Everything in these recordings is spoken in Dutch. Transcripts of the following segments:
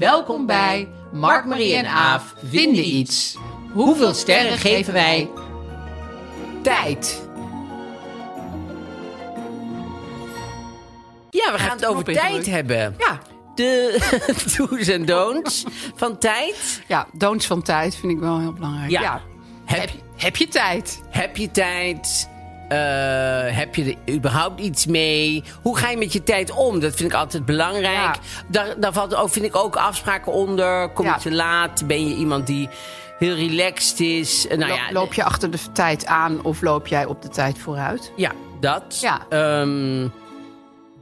Welkom bij Mark, Marie en Aaf vinden iets. Hoeveel sterren geven wij? Tijd. Ja, we gaan het over tijd hebben. Ja. De do's en don'ts van tijd. Ja, don'ts van tijd vind ik wel heel belangrijk. Ja. Heb, je, heb je tijd? Heb je tijd? Eh, heb je er überhaupt iets mee? Hoe ga je met je tijd om? Dat vind ik altijd belangrijk. Ja. Daar, daar valt ook, vind ik ook afspraken onder. Kom je Ja. te laat? Ben je iemand die heel relaxed is? Eh, Nou Lo- ja, loop je achter de tijd aan of loop jij op de tijd vooruit? Ja, dat. Ja. Ehm,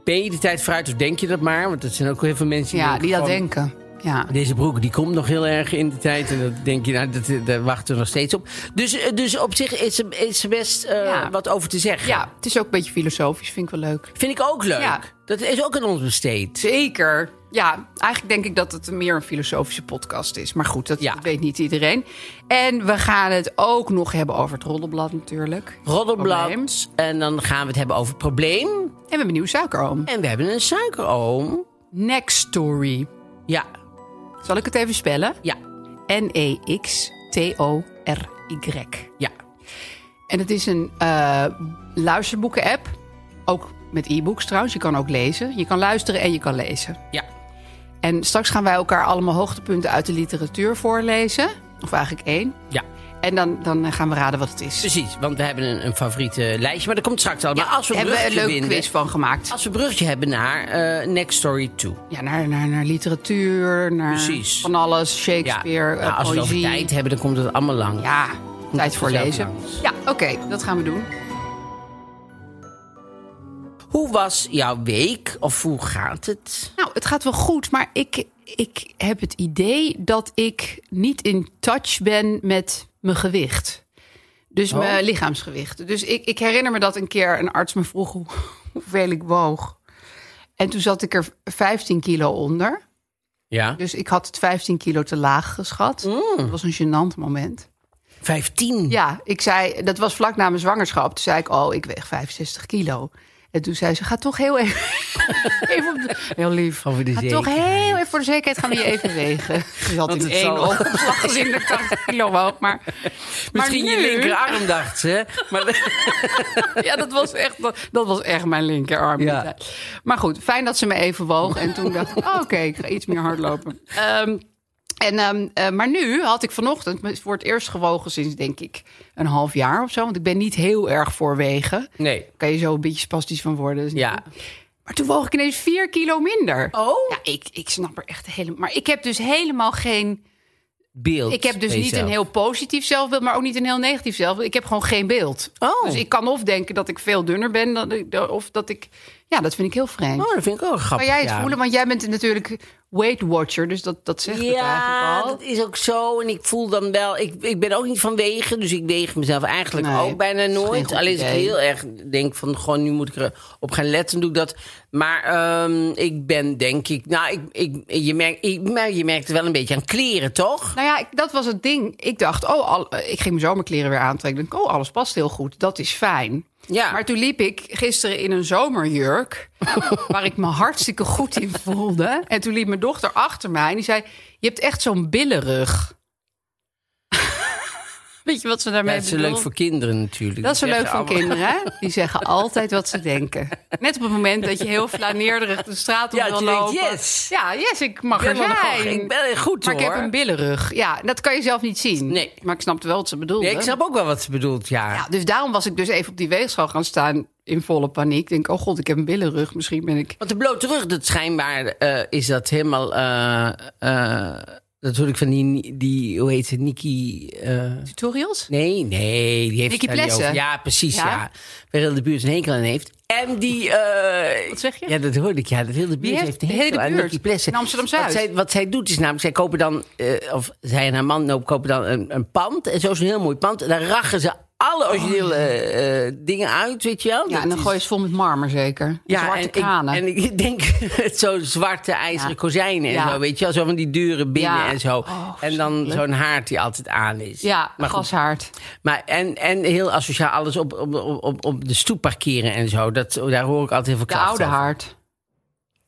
ben je de tijd vooruit of denk je dat maar? Want er zijn ook heel veel mensen die Ja, die dat denken. Ja. Deze broek die komt nog heel erg in de tijd. En dat denk je, nou, dat, daar wachten we nog steeds op. Dus, eh, dus op zich is er, is er best eh, Ja. wat over te zeggen. ja, het is ook een beetje filosofisch, vind ik wel leuk. Vind ik ook leuk. Ja. Dat is ook aan ons besteed. Zeker. Ja, eigenlijk denk ik dat het meer een filosofische podcast is. Maar goed, dat Ja. weet niet iedereen. En we gaan het ook nog hebben over het roddelblad natuurlijk. Roddelblad. Probleem. En dan gaan we het hebben over het probleem. En we hebben een nieuw suikeroom. En we hebben een suikeroom. Next Story. Ja, Zal ik het even spellen? ja, N-E-X-T-O-R-Y. ja. En het is een eh luisterboeken-app. Ook met e-books trouwens. Je kan ook lezen. Je kan luisteren en je kan lezen. Ja, En straks gaan wij elkaar allemaal hoogtepunten uit de literatuur voorlezen. Of eigenlijk één. ja. En dan, dan gaan we raden wat het is. Precies, want we hebben een, een favoriete lijstje. Maar dat komt straks al. Maar als we een hebben we een leuke quiz van gemaakt. Als we een bruggetje hebben naar eh, Next Story 2. Ja, naar, naar, naar literatuur, naar Precies. van alles. Shakespeare, nou, eh, als we over tijd hebben, dan komt het allemaal lang. Ja, tijd voor lezen. Ja, oké, dat gaan we doen. Hoe was jouw week? Of hoe gaat het? Nou, het gaat wel goed, maar ik, ik heb het idee dat ik niet in touch ben met mijn gewicht. Dus Oh. mijn lichaamsgewicht. Dus ik, ik herinner me dat een keer een arts me vroeg hoe, hoeveel ik woog. En toen zat ik er 15 kilo onder. Ja. Dus ik had het 15 kilo te laag geschat. Dat was een gênant moment. 15. Ja, ik zei, dat was vlak na mijn zwangerschap. Toen zei ik, oh, ik weeg 65 kilo. En toen zei ze, ga toch heel even, even op de, heel lief. Over de ga toch heel even voor de zekerheid gaan we je even wegen. Ze had in het één zal- opslag gezien dat ik 80 kilo woog. Maar, Misschien maar je linkerarm, dacht ze. Maar, Ja, dat was echt, dat, dat was echt mijn linkerarm. Ja. Maar goed, fijn dat ze me even woog. En toen dacht ik, oh, oké, ik ga iets meer hardlopen. Ehm, en, ehm, eh, maar nu had ik vanochtend voor het eerst gewogen sinds, denk ik, een half jaar of zo. Want ik ben niet heel erg voor wegen. nee. kan je zo een beetje spastisch van worden. Dus Ja. Maar toen woog ik ineens vier kilo minder. Oh? Ja, ik, ik snap er echt helemaal... Maar ik heb dus helemaal geen... Beeld. Ik heb dus niet jezelf. een heel positief zelfbeeld, maar ook niet een heel negatief zelfbeeld. Ik heb gewoon geen beeld. Oh. Dus ik kan of denken dat ik veel dunner ben, dan ik- of dat ik... Ja, dat vind ik heel vreemd. Oh, dat vind ik ook grappig. kan jij het ja. voelen? Want jij bent natuurlijk Weight Watcher, dus dat, dat zegt het Ja, eigenlijk al. dat is ook zo. En ik voel dan wel... Ik, ik ben ook niet van wegen, dus ik weeg mezelf eigenlijk Nee, ook bijna nooit. Alleen als ik heel erg denk van... Gewoon, nu moet ik erop gaan letten, doe ik dat. Maar ehm, ik ben denk ik... Nou, ik, ik, je, merkt, ik, maar je merkt er wel een beetje aan kleren, toch? Nou ja, ik- dat was het ding. Ik dacht, oh, al, eh, ik ging mijn zomerkleren weer aantrekken. Ik dacht, oh, alles past heel goed. Dat is fijn. Ja. Maar toen liep ik gisteren in een zomerjurk. waar ik me hartstikke goed in voelde. En toen liep mijn dochter achter mij en die zei: Je hebt echt zo'n billenrug. Weet je wat ze daarmee Dat is leuk voor kinderen natuurlijk. Dat is leuk allemaal- kinderen, hè? Die zeggen altijd wat ze denken. Net op het moment dat je heel flaneerderig de straat op Ja, wil lopen. yes. Ja, yes, ik mag er ben wel nog- zijn. ik ben goed maar ik heb een billenrug. Ja, dat kan je zelf niet zien. Nee. Maar ik snapte wel wat ze bedoelde. Nee, ik snap ook wel wat ze bedoelt, ja. Ja, dus daarom was ik dus even op die weegschaal gaan staan in volle paniek. Ik denk, oh god, ik heb een billenrug. Misschien ben ik... Want de blote rug, dat schijnbaar eh, is dat helemaal... eh eh, ik van die, die hoe heet ze, Nikki... eh, Tutorials? nee, nee, die heeft het niet Plessen? Ja, precies, Ja? ja. Waar heel de buurt een hekel aan heeft. En die... eh, Wat zeg je? Ja, dat hoorde ik, ja. Dat heel de buurt heeft- heeft een de hekel hele aan buurt? Nicky Plessen. In Amsterdam-Zuid? Wat zij, wat zij doet is namelijk, zij kopen dan... eh, of zij en haar man kopen dan een, een pand. En zo is een heel mooi pand. En daar rachen ze alle originele eh, dingen uit, weet je wel. Ja, en dan is- gooi je het vol met marmer zeker. En zwarte en kranen. Ik, en ik denk zo zwarte ijzeren Ja. kozijnen en Ja. zo, weet je wel. Zo van die deuren binnen Ja. en zo. Oh, en dan zo'n haard die altijd aan is. ja, maar gashaard. Maar en, en heel asociaal alles op, op, op, op, de stoep parkeren en zo. Dat, daar hoor ik altijd heel veel De oude haard.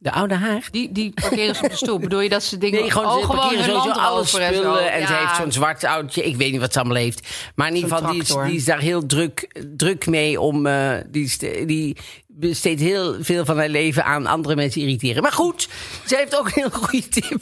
De oude haard? Die, die parkeren ze op de stoep. Bedoel je dat ze dingen... Nee, gewoon, oh, ze parkeren hun sowieso alle en spullen. En, Ja. ze heeft zo'n zwart oudje. Ik weet niet wat ze allemaal heeft. Maar in ieder geval, die is, die is daar heel druk, druk mee om... eh, die, die besteedt heel veel van haar leven aan andere mensen irriteren. Maar goed, zij heeft ook een heel goede tip.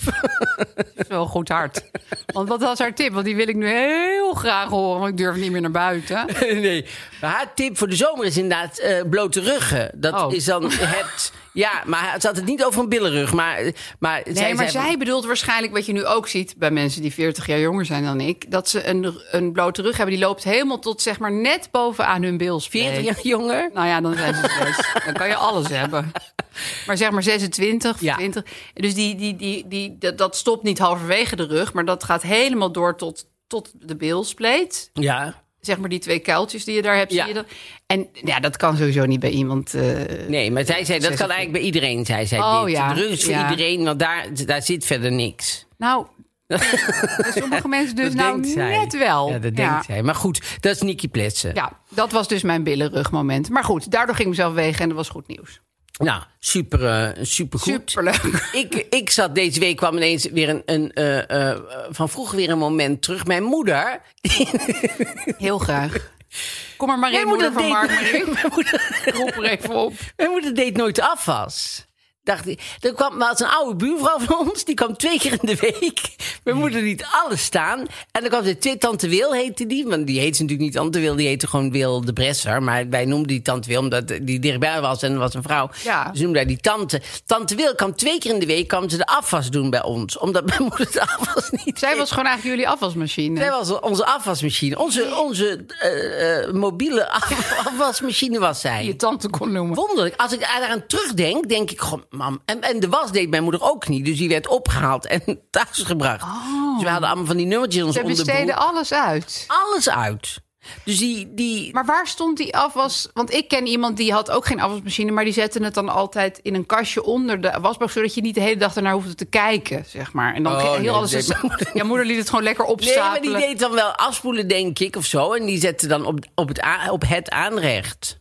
Wel goed hard. Want wat was haar tip? Want die wil ik nu heel graag horen. Want ik durf niet meer naar buiten. nee, maar haar tip voor de zomer is inderdaad eh, blote ruggen. Dat Oh. is dan het... Ja, maar ze had het niet over een billenrug. Maar, maar, Nee, maar zij bedoelt waarschijnlijk wat je nu ook ziet bij mensen die 40 jaar jonger zijn dan ik. Dat ze een, een blote rug hebben. Die loopt helemaal tot zeg maar net bovenaan hun bilspleet. 40 jaar jonger. Nou ja, dan zijn ze zes. Dan kan je alles hebben. Maar zeg maar 26, Ja. 20. Dus die, die, die, die, dat, dat stopt niet halverwege de rug. Maar dat gaat helemaal door tot, tot de bilspleet. Ja. Zeg maar die twee kuiltjes die je daar hebt. Ja. Zie je dat? En ja, dat kan sowieso niet bij iemand. eh, Nee, maar zij zei, dat kan eigenlijk bij iedereen, zei zij. Oh, dit. ja. De rug is voor Ja. iedereen, want daar, daar zit verder niks. Nou, sommige mensen dus Dat nou zij. net wel. Ja, dat Ja. denkt zij. Maar goed, dat is Nicky Pletsen. Ja, dat was dus mijn billenrugmoment. Maar goed, daardoor ging ik mezelf wegen en dat was goed nieuws. Nou, super, eh super goed. Superleuk. Ik, ik zat deze week, kwam ineens weer een, een eh, eh, van vroeger weer een moment terug. Mijn moeder, Heel graag. Kom er maar in, moeder moeder van deed- Mark mijn moeder, Roep er even op. mijn moeder deed nooit afwas. Dacht ik, er kwam eens een oude buurvrouw van ons, die kwam twee keer in de week. Mijn moeder liet alles staan. En dan kwam ze twee Tante Wil, heette die. Want die heette natuurlijk niet Tante Wil, die heette gewoon Wil de Bresser. Maar wij noemden die Tante Wil, omdat die dichtbij was en was een vrouw. Ja. Dus noemden wij die tante. Tante Wil kwam twee keer in de week kwam ze de afwas doen bij ons. Omdat mijn moeder de afwas niet Zij deed. was gewoon eigenlijk jullie afwasmachine. Zij was onze afwasmachine. Onze, onze eh, eh, mobiele af- afwasmachine was zij. Je tante kon noemen. Wonderlijk. Als ik daaraan terugdenk, denk ik gewoon, mam. En, en de was deed mijn moeder ook niet. Dus die werd opgehaald en thuisgebracht. Dus we hadden allemaal van die nummertjes in ons Ze besteden onderbroek. alles uit. Alles uit. Dus die, die Maar waar stond die afwas? Want ik ken iemand die had ook geen afwasmachine, maar die zette het dan altijd in een kastje onder de wasbak, zodat je niet de hele dag ernaar hoefde te kijken, zeg maar. En dan Oh, heel nee, alles. is- mijn moeder ja, moeder liet het gewoon lekker Nee, maar opstapelen. die deed dan wel afspoelen, denk ik, of zo. En die zette dan op, op, het, op het aanrecht.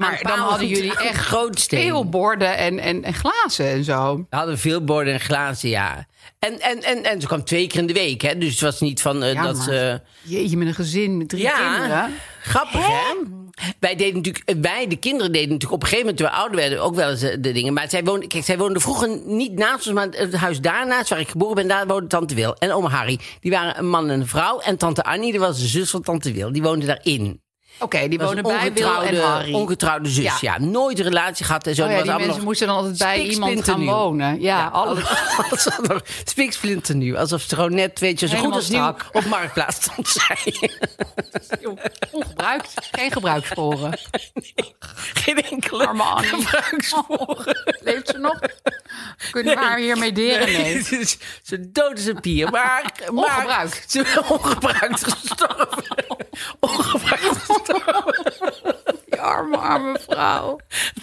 Maar dan hadden jullie echt grootsteen. veel borden en, en, en glazen en zo. We hadden veel borden en glazen, ja. En, en, en, en ze kwam twee keer in de week, hè. Dus het was niet van eh, Ja, dat ze... Jeetje, met een gezin met drie Ja, kinderen. grappig hè? Wij deden natuurlijk, wij, de kinderen deden natuurlijk op een gegeven moment, toen we ouder werden, ook wel eens eh, de dingen. Maar zij woonde, kijk, zij woonde vroeger niet naast ons, maar het huis daarnaast, waar ik geboren ben, daar woonde tante Wil en oma Harry. Die waren een man en een vrouw. En tante Annie, die was de zus van tante Wil, die woonde daarin. Oké, die wonen bij Wil en ongetrouwde, Harry. ongetrouwde zus, ja. Ja. Nooit een relatie gehad en zo. Oh ja, die mensen nog moesten dan altijd bij iemand gaan wonen. Ja, alles. Alles nog spiksplinter nu. Alsof ze gewoon net, weet je, zo goed als nieuw op marktplaats stond zij. Joh, Ongebruikt. Geen gebruikssporen. Geen enkele Arme Annie. gebruiksvoren. Leeft ze nog? Kunnen we haar hiermee deren? Nee. Is zo dood als een pier. Maar, maar Ongebruikt. Ze is ongebruikt gestorven. gestorven. Die arme, arme vrouw.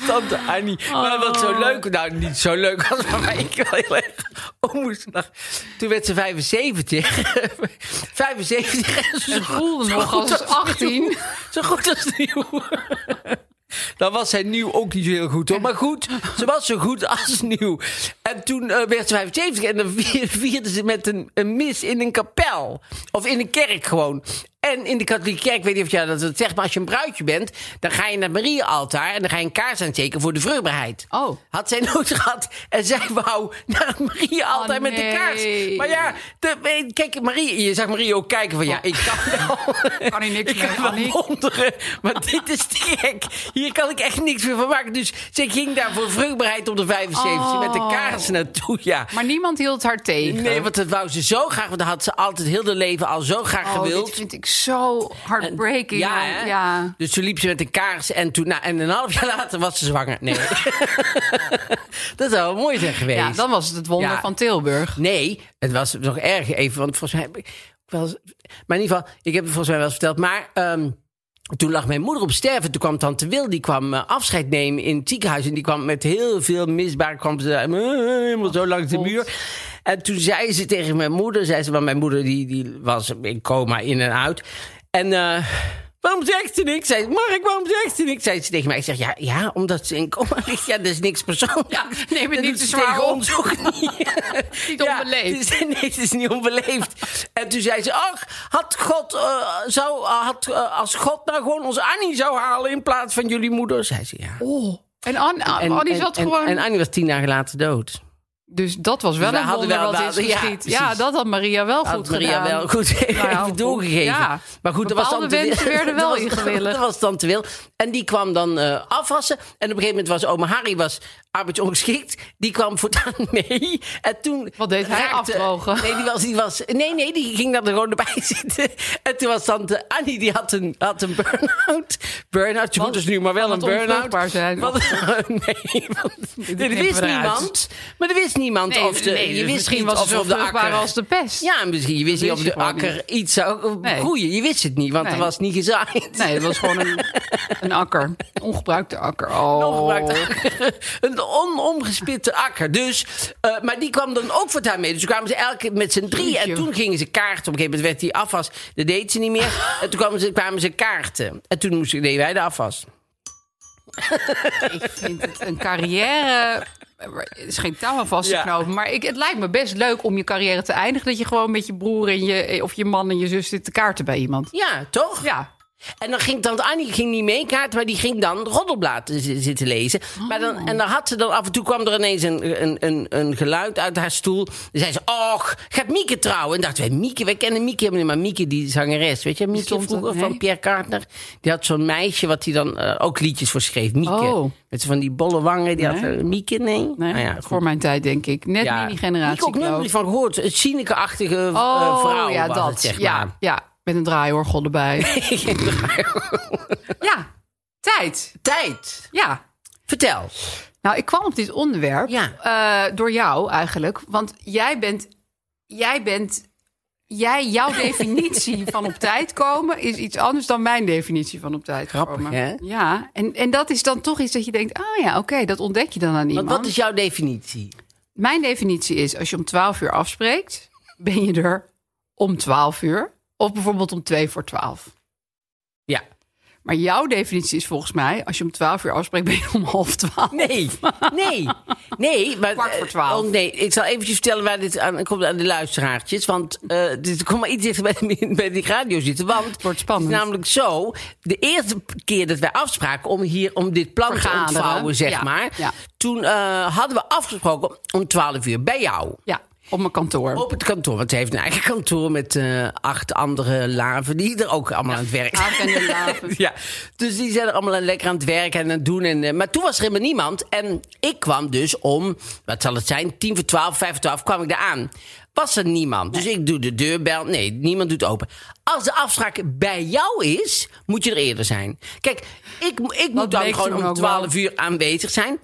Tante Annie. Maar wat zo leuk. Nou, niet zo leuk als maar ik wel heel erg om moest lachen. Toen werd ze 75. 75. en Ze voelde nog als 18. nieuw. Zo goed als nieuw. Dan was zij nieuw ook niet zo heel goed hoor. Maar goed, ze was zo goed als nieuw. En toen eh, werd ze 75 en dan vier- vierde ze met een, een mis in een kapel. Of in een kerk gewoon. En in de katholieke kerk, ik weet niet of jij dat zegt, maar als je een bruidje bent, dan ga je naar het Maria-altaar en dan ga je een kaars aansteken voor de vruchtbaarheid. Oh. Had zij nooit gehad en zij wou naar het Maria-altaar Oh, met de kaars. Maar ja, de, kijk, Marie, je zag Marie ook kijken van ja, ik kan wel. Oh. Kan hier niks ik mee, kan wel wonderen, maar dit is te gek. Hier kan ik echt niks meer van maken. Dus ze ging daar voor vruchtbaarheid op de 75 met de Oh. kaars naartoe, ja. Maar niemand hield haar tegen. Nee, want dat wou ze zo graag. Want dat had ze altijd heel haar leven al zo graag oh, gewild. dit vind ik zo heartbreaking. Ja, ja. Dus toen liep ze met een kaars en, toen, nou, en een half jaar later was ze zwanger. Nee. dat zou wel mooi zijn geweest. Ja, dan was het het wonder Ja. van Tilburg. Nee, het was nog erger even. Want volgens mij heb ik wel Maar in ieder geval, ik heb het volgens mij wel eens verteld. Maar ehm, toen lag mijn moeder op sterven. Toen kwam tante Wil, die kwam eh, afscheid nemen in het ziekenhuis. En die kwam met heel veel misbaar. Kwam ze eh, helemaal zo langs de muur. En toen zei ze tegen mijn moeder... Zei ze, want mijn moeder die, die was in coma in en uit. En... eh, Waarom zegt ze niks? Zei, ze, Mark, waarom zegt ze niks? Zei ze tegen mij. Ik zeg, ja, ja omdat ze in coma ligt. Ja, dat is niks persoonlijks. Ja, neem het niet te zwaar op. ons ook niet. Niet Ja, onbeleefd. het is- nee, het is niet onbeleefd. En toen zei ze, ach, had God, eh, zou, had, eh, als God nou gewoon onze Annie zou halen in plaats van jullie moeder, zei ze ja. Oh. En An En, Annie zat en- gewoon... En Annie was tien dagen later dood. Dus dat was wel Dus wij een hadden wonder wel wat is wel- ja, geschied. Ja, dat had Maria wel goed Maria gedaan. wel goed even, Nou ja, doorgegeven. ja. Maar goed, dat was Wil. wensen werden wel ingewilligd. Dat was tante Wil. En die kwam dan eh, afwassen. En op een gegeven moment was oma Harry was arbeidsongeschikt. Die kwam voortaan mee. En toen Wat deed hij? Afdrogen? Nee, die was, die was, nee, nee, die ging daar gewoon erbij zitten. En toen was tante Annie, die had een, had een burn-out. Burn-out, je moet dus nu maar wel een burn-out. zijn? Want- nee, want, knippen wist niemand. Maar er wist niemand Nee, of de, nee, je dus wist misschien niet was of de akker... als de pest. Ja, misschien. Je wist niet of de akker niet. iets zou Nee. groeien. Je wist het niet, want er was niet gezaaid. Nee, het was gewoon een, een akker. Ongebruikte akker. Oh. Ongebruikte akker. Een onomgespitte akker. Dus, eh, maar die kwam dan ook voortaan mee. Dus toen kwamen ze elke met z'n drie. En toen gingen ze kaarten. Op een gegeven moment werd die afwas. Dat deed ze niet meer. En toen kwamen ze, kwamen ze kaarten. En toen moesten, deden wij de afwas. Ik vind het een carrière... Het is geen touw aan vast te Ja. knopen. Maar ik, het lijkt me best leuk om je carrière te eindigen. Dat je gewoon met je broer en je, of je man en je zus zit te kaarten bij iemand. Ja, toch? Ja. En dan ging tante Annie ging niet mee kaarten, maar die ging dan roddelbladen zi- zitten lezen. Maar dan, en dan had ze dan af en toe kwam er ineens een, een, een, een geluid uit haar stoel. Dan zei ze, och, gaat Mieke trouwen? En dachten wij, Mieke, wij kennen Mieke helemaal niet, maar Mieke die zangeres. Weet je, Mieke er, vroeger nee. van Pierre Carter. Die had zo'n meisje wat hij dan eh, ook liedjes voor schreef. Mieke. Oh. Met van die bolle wangen. Die had eh, Mieke, nee? Nee, Nou ja, voor mijn tijd denk ik. Net Ja. mini-generatie. Mieke ook nooit ik. van gehoord. Het Sineke-achtige eh, Oh, vrouw ja, dat. het, zeg ja, ja, met een draaiorgel erbij. ja, tijd. Tijd. Ja. Vertel. Nou, ik kwam op dit onderwerp Ja. eh, door jou eigenlijk. Want jij bent, jij bent, jij, jouw definitie van op tijd komen is iets anders dan mijn definitie van op tijd Grappig, komen. hè? Ja, en, en dat is dan toch iets dat je denkt, oh ja, oké, dat ontdek je dan aan iemand. Want wat is jouw definitie? Mijn definitie is, als je om 12 uur afspreekt, ben je er om 12 uur. Of bijvoorbeeld om 2 voor 12. Ja. Maar jouw definitie is volgens mij, als je om 12 uur afspreekt, ben je om half 12. Nee, nee, nee. Maar, Kwart voor eh, twaalf. Oh, nee, ik zal eventjes vertellen waar dit aan komt aan de luisteraartjes. Want eh dit komt maar iets dichter bij, de- bij die radio zitten. Want het wordt spannend. is namelijk zo, de eerste keer dat wij afspraken om hier om dit plan te Vergaderen. ontvouwen, zeg Ja, maar. ja. Toen eh, hadden we afgesproken om 12 uur bij jou. Ja, op mijn kantoor. Op het kantoor, want ze heeft een eigen kantoor met eh, acht andere laven die er ook allemaal aan het werk de laven. ja, dus die zijn er allemaal lekker aan het werken en aan het doen. En, eh, maar toen was er helemaal niemand. En ik kwam dus om, wat zal het zijn, tien voor twaalf, vijf voor twaalf kwam ik daar aan. Was er niemand. Dus ik doe de deurbel. Nee, niemand doet open. Als de afspraak bij jou is, moet je er eerder zijn. Kijk, ik, ik moet dan gewoon om twaalf uur aanwezig zijn.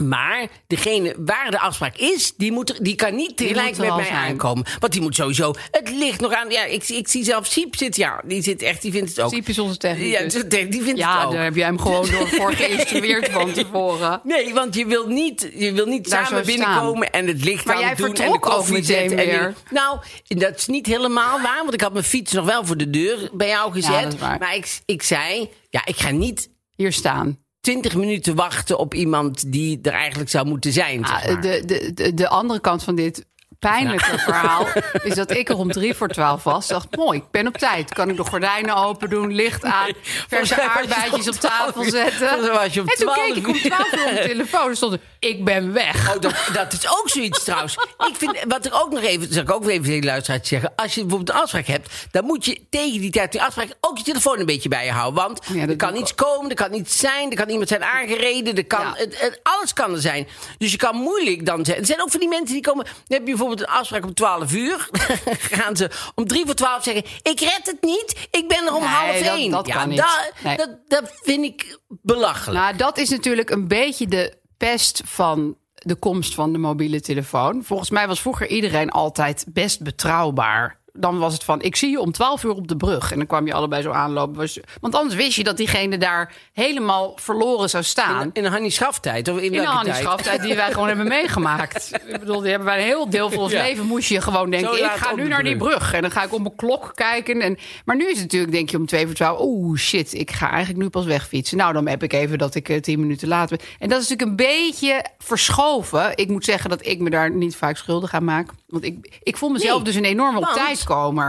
Maar degene waar de afspraak is, die, moet er, die kan niet tegelijk met mij zijn. aankomen. Want die moet sowieso. Het ligt nog aan. Ja, ik, ik zie zelf Siep zitten. Ja, die zit echt. Die vindt het ook. Siep is onze technicus. Ja, die vindt Ja, het ook. daar heb jij hem gewoon door voor geïnstrueerd van tevoren. Nee, want je wil niet, je wil niet Daar samen binnenkomen en het licht Maar aan jij doen en de koffie zetten. En weer. nou, dat is niet helemaal waar, want ik had mijn fiets nog wel voor de deur bij jou gezet. dat is waar. Maar ik, ik zei, ja, ik ga niet Hier staan. 20 minuten wachten op iemand die er eigenlijk zou moeten zijn. Ah, zeg maar. de, de, de, de andere kant van dit pijnlijke verhaal is dat ik er om drie voor twaalf was. Dacht, mooi, ik ben op tijd. Kan ik de gordijnen open doen, licht aan, verse aardbeidjes op tafel 12 uur. zetten. En toen 12 keek ik om twaalf uur op de telefoon en stond er, ik ben weg. Oh, dat, dat is ook zoiets trouwens. Ik vind, wat ik ook nog even, zal ik ook even tegen de luisteraars zeggen. Als je bijvoorbeeld een afspraak hebt, dan moet je tegen die tijd die afspraak ook je telefoon een beetje bij je houden. Want Ja, er kan iets komen, er kan iets zijn, er kan iemand zijn aangereden, er kan, Ja. het, het- alles kan er zijn. Dus je kan moeilijk dan zijn. Er zijn ook van die mensen die komen, dan heb je bijvoorbeeld een afspraak om 12 uur. gaan ze om drie voor 12 zeggen, ik red het niet, ik ben er om Nee, half dat- één. dat ja, kan niet. Dat, Nee. dat, dat vind ik belachelijk. Nou, dat is natuurlijk een beetje de pest van de komst van de mobiele telefoon. Volgens mij was vroeger iedereen altijd best betrouwbaar. Dan was het van, ik zie je om 12 uur op de brug. En dan kwam je allebei zo aanlopen. Want anders wist je dat diegene daar helemaal verloren zou staan. in, in een Hannie Schaftijd? Of in, In de welke tijd? handschaftijd die wij gewoon hebben meegemaakt. Ik bedoel, die hebben wij een heel deel van ons Ja. leven. Moest je gewoon denken, ik ga nu de naar die brug. En dan ga ik op mijn klok kijken. En, maar nu is het natuurlijk, denk je om twee voor twaalf. Oeh, shit, ik ga eigenlijk nu pas wegfietsen. Nou, dan heb ik even dat ik eh, tien minuten later ben. En dat is natuurlijk een beetje verschoven. Ik moet zeggen dat ik me daar niet vaak schuldig aan maak. Want ik, ik voel mezelf Nee, dus een enorme op want-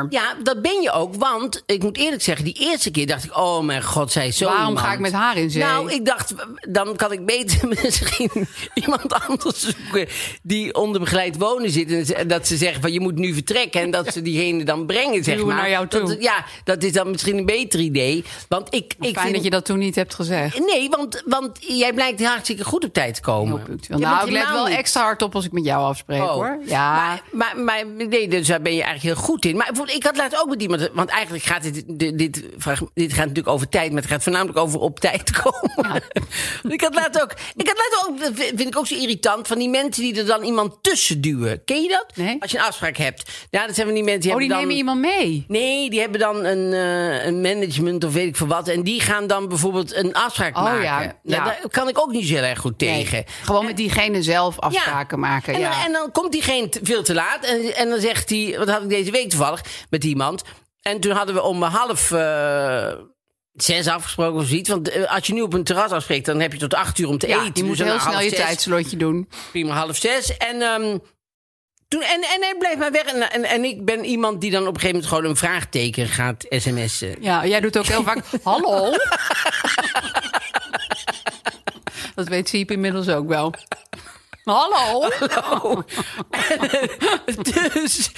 Ja, dat ben je ook. Want ik moet eerlijk zeggen, die eerste keer dacht ik: oh mijn god, zij is zo. Waarom iemand. ga ik met haar in zee? Nou, ik dacht, dan kan ik beter misschien iemand anders zoeken die onder begeleid wonen zit. En dat ze zeggen van je moet nu vertrekken. En dat ze diegene dan brengen, zeg maar. naar jou toe. Dat, ja, dat is dan misschien een beter idee. Want ik, ik Fijn vind, dat je dat toen niet hebt gezegd. Nee, want, want jij blijkt hartstikke goed op tijd te komen. Jij Nou, ik let wel niet- extra hard op als ik met jou afspreek, Oh. hoor. Ja. Maar, maar, maar nee, dus daar ben je eigenlijk heel goed in. Maar bijvoorbeeld, ik had laatst ook met iemand... Want eigenlijk gaat dit, dit, dit, vraag- dit gaat natuurlijk over tijd... maar het gaat voornamelijk over op tijd komen. ik had laatst ook... Ik had laatst ook, dat vind ik ook zo irritant... van die mensen die er dan iemand tussen duwen. Ken je dat? Nee. Als je een afspraak hebt. Ja, dat zijn van die mensen die oh, die nemen iemand mee. Nee, die hebben dan een, eh, een management of weet ik veel wat. En die gaan dan bijvoorbeeld een afspraak Oh, maken. ja. Nou, Ja. Daar kan ik ook niet zo heel erg goed tegen. Nee, gewoon met diegene zelf afspraken maken. En, ja. dan, en dan komt diegene veel te laat. En, en dan zegt hij, wat had ik deze week toevallig met iemand. En toen hadden we om half eh, zes afgesproken of zoiets. Want eh, als je nu op een terras afspreekt, dan heb je tot acht uur om te ja, eten. je moet Dus heel snel je zes, tijdslotje doen. Prima, half zes. En, ehm, toen, en, en hij bleef maar weg. En, en, en ik ben iemand die dan op een gegeven moment gewoon een vraagteken gaat sms'en. Ja, jij doet ook heel vaak. Hallo. Dat weet Siep inmiddels ook wel. Hallo. En, eh, dus,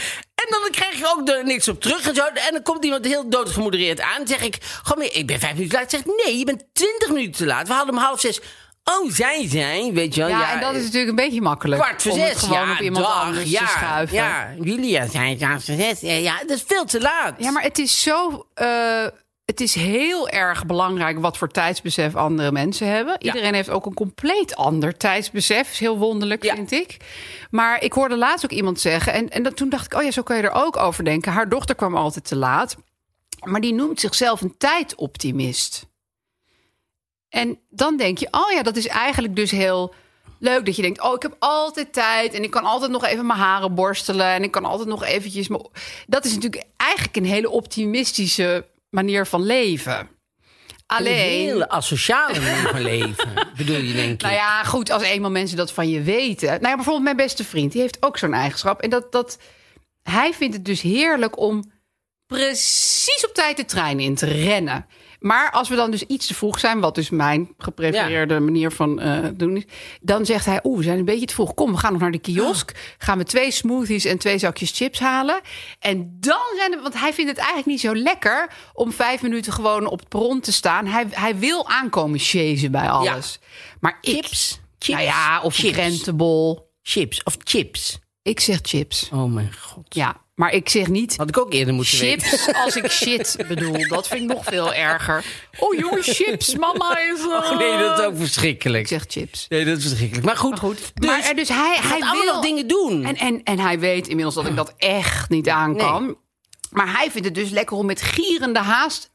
en dan krijg je ook er niks op terug en zo. En dan komt iemand heel doodgemodereerd aan. Dan zeg ik, gewoon, ik ben vijf minuten laat. Zeg ik, nee, je bent twintig minuten te laat. We hadden om half zes. Oh, zij zijn, weet je wel. Ja, en dat is natuurlijk een beetje makkelijk. kwart voor om zes. het gewoon ja, op iemand dag, anders ja, te schuiven. Ja, Julia zei kwart voor zes. Ja, ja, dat is veel te laat. Ja, maar het is zo. eh, het is heel erg belangrijk wat voor tijdsbesef andere mensen hebben. Iedereen heeft ook een compleet ander tijdsbesef. Is heel wonderlijk, Ja. vind ik. Maar ik hoorde laatst ook iemand zeggen. En, en dat, toen dacht ik, oh ja, zo kan je er ook over denken. Haar dochter kwam altijd te laat. Maar die noemt zichzelf een tijdoptimist. En dan denk je, oh ja, dat is eigenlijk dus heel leuk dat je denkt, oh, ik heb altijd tijd en ik kan altijd nog even mijn haren borstelen en ik kan altijd nog eventjes. Dat is natuurlijk eigenlijk een hele optimistische manier van leven. Een Alleen, hele asociale manier van leven, bedoel je, denk ik. nou ja, goed, als eenmaal mensen dat van je weten. Nou ja, bijvoorbeeld mijn beste vriend, die heeft ook zo'n eigenschap. En dat, dat hij vindt het dus heerlijk om precies op tijd de trein in te rennen. Maar als we dan dus iets te vroeg zijn, wat dus mijn geprefereerde manier van eh, doen is, dan zegt hij: Oeh, we zijn een beetje te vroeg. Kom, we gaan nog naar de kiosk. Gaan we twee smoothies en twee zakjes chips halen. En dan zijn we, want hij vindt het eigenlijk niet zo lekker om vijf minuten gewoon op het perron te staan. Hij, hij wil aankomen chasen bij alles. Maar ik, Chips? Chips? nou ja, of Chips. krentenbol. Chips of chips. Ik zeg chips. Oh mijn god. Ja, maar ik zeg niet Had ik ook eerder moeten weten. chips als ik shit bedoel. Dat vind ik nog veel erger. Oh jongen, chips. Mama is... eh, Oh nee, dat is ook Ik verschrikkelijk. zeg chips. Nee, dat is verschrikkelijk. Maar goed, Maar goed, dus, maar er- dus hij, hij allemaal wil dingen doen. En, en, en hij weet inmiddels dat ik dat echt niet aan kan. Maar hij vindt het dus lekker om met gierende haast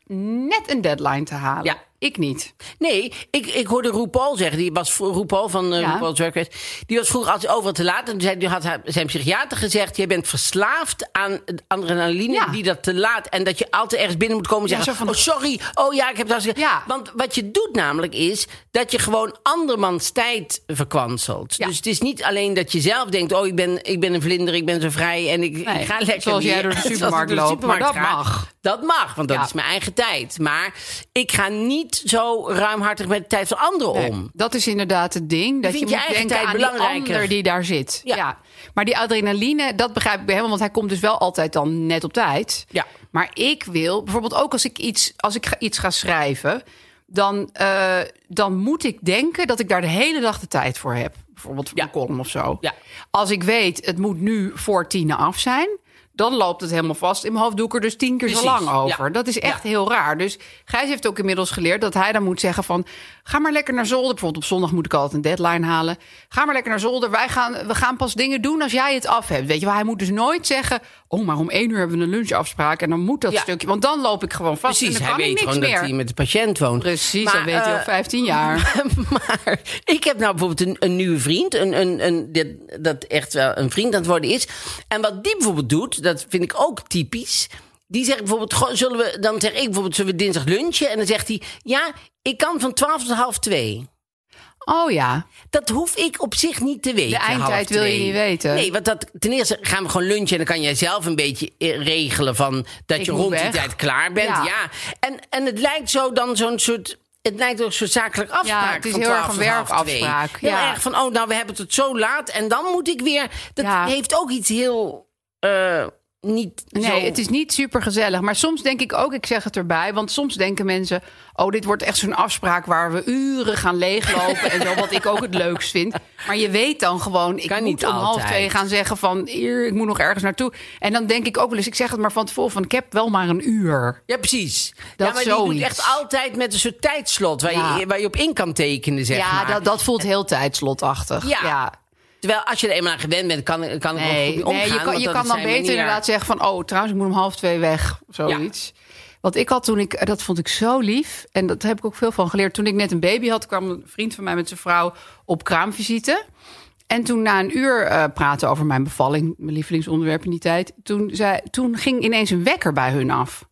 net een deadline te halen. Ja. Ik niet. Nee, ik, ik hoorde RuPaul zeggen, die was RuPaul van uh, Ja. RuPaul's Drag Race, die was vroeger altijd overal te laat. En toen had haar- zijn psychiater gezegd, jij bent verslaafd aan adrenaline, Ja. die dat te laat. En dat je altijd ergens binnen moet komen en zeggen, van- oh sorry, oh ja, ik heb dat. Want wat je doet namelijk is, dat je gewoon andermans tijd verkwanselt. Ja. Dus het is niet alleen dat je zelf denkt, oh ik ben, ik ben een vlinder, ik ben zo vrij en ik, Nee, ik ga lekker zoals jij door de supermarkt loopt, maar dat mag. Dat mag, want dat Ja. is mijn eigen tijd. Maar ik ga niet zo ruimhartig met de tijd van anderen Nee, om. dat is inderdaad het ding. Dat je, vindt je moet eigen denken tijd aan die belangrijker. ander die daar zit. Ja. Ja. Maar die adrenaline, dat begrijp ik bij hem. Want hij komt dus wel altijd dan net op tijd. Ja. Maar ik wil, bijvoorbeeld ook als ik iets, als ik ga- iets ga schrijven... Dan, eh, dan moet ik denken dat ik daar de hele dag de tijd voor heb. Bijvoorbeeld voor Ja. een column of zo. Ja. Als ik weet, het moet nu voor tien af zijn... dan loopt het helemaal vast in mijn hoofd. Doe ik er dus tien keer Precies, zo lang over. ja. Dat is echt Ja. heel raar. Dus Gijs heeft ook inmiddels geleerd dat hij dan moet zeggen van... ga maar lekker naar zolder. Bijvoorbeeld op zondag moet ik altijd een deadline halen. Ga maar lekker naar zolder. Wij gaan, we gaan pas dingen doen als jij het af hebt. Weet je wel, hij moet dus nooit zeggen... oh, maar om één uur hebben we een lunchafspraak... en dan moet dat Ja. stukje... want dan loop ik gewoon vast Precies, en dan hij kan ik weet gewoon meer. dat hij met de patiënt woont. Precies, Maar, dat weet hij al eh, 15 jaar. maar ik heb nou bijvoorbeeld een, een nieuwe vriend. Een, een, een, dit- dat echt wel een vriend aan het worden is. En wat die bijvoorbeeld doet, dat vind ik ook typisch. Die zegt bijvoorbeeld, zullen we, dan zeg ik bijvoorbeeld, zullen we dinsdag lunchen? En dan zegt hij, ja, ik kan van 12 tot half twee. Oh ja, Dat hoef ik op zich niet te weten. De eindtijd wil je niet weten. Nee, want dat, ten eerste gaan we gewoon lunchen... en dan kan jij zelf een beetje eh, regelen van... dat Ik je rond die tijd klaar bent. Ja. Ja. En, en het lijkt zo dan zo'n soort... Het lijkt ook een soort zakelijk afspraak. het is van heel erg 12 een werkafspraak, Heel ja. erg van, oh, nou, we hebben het zo laat... en dan moet ik weer... Dat Ja. heeft ook iets heel... eh, niet Nee, zo... het is niet super gezellig. Maar soms denk ik ook, ik zeg het erbij. Want soms denken mensen: oh, dit wordt echt zo'n afspraak waar we uren gaan leeglopen. en zo, wat ik ook het leukst vind. Maar je weet dan gewoon, ik Kan moet niet om half altijd. twee gaan zeggen: van hier, ik moet nog ergens naartoe. En dan denk ik ook wel eens, ik zeg het maar van tevoren: van ik heb wel maar een uur. Ja, precies. Dat ja, maar die doet echt altijd met een soort tijdslot... waar, Ja. je, waar je op in kan tekenen, zeg ja, maar. dat, dat voelt heel tijdslotachtig. Ja. ja. Terwijl als je er eenmaal aan gewend bent, kan, kan het goed omgaan. nee, je kan, je kan dan beter manier. inderdaad zeggen van... oh, trouwens, ik moet om half twee weg, zoiets. Want ik had toen ik, dat vond ik zo lief. En dat heb ik ook veel van geleerd. Toen ik net een baby had, kwam een vriend van mij met zijn vrouw op kraamvisite. En toen na een uur eh, praten over mijn bevalling, mijn lievelingsonderwerp in die tijd. Toen, zei, toen ging ineens een wekker bij hun af.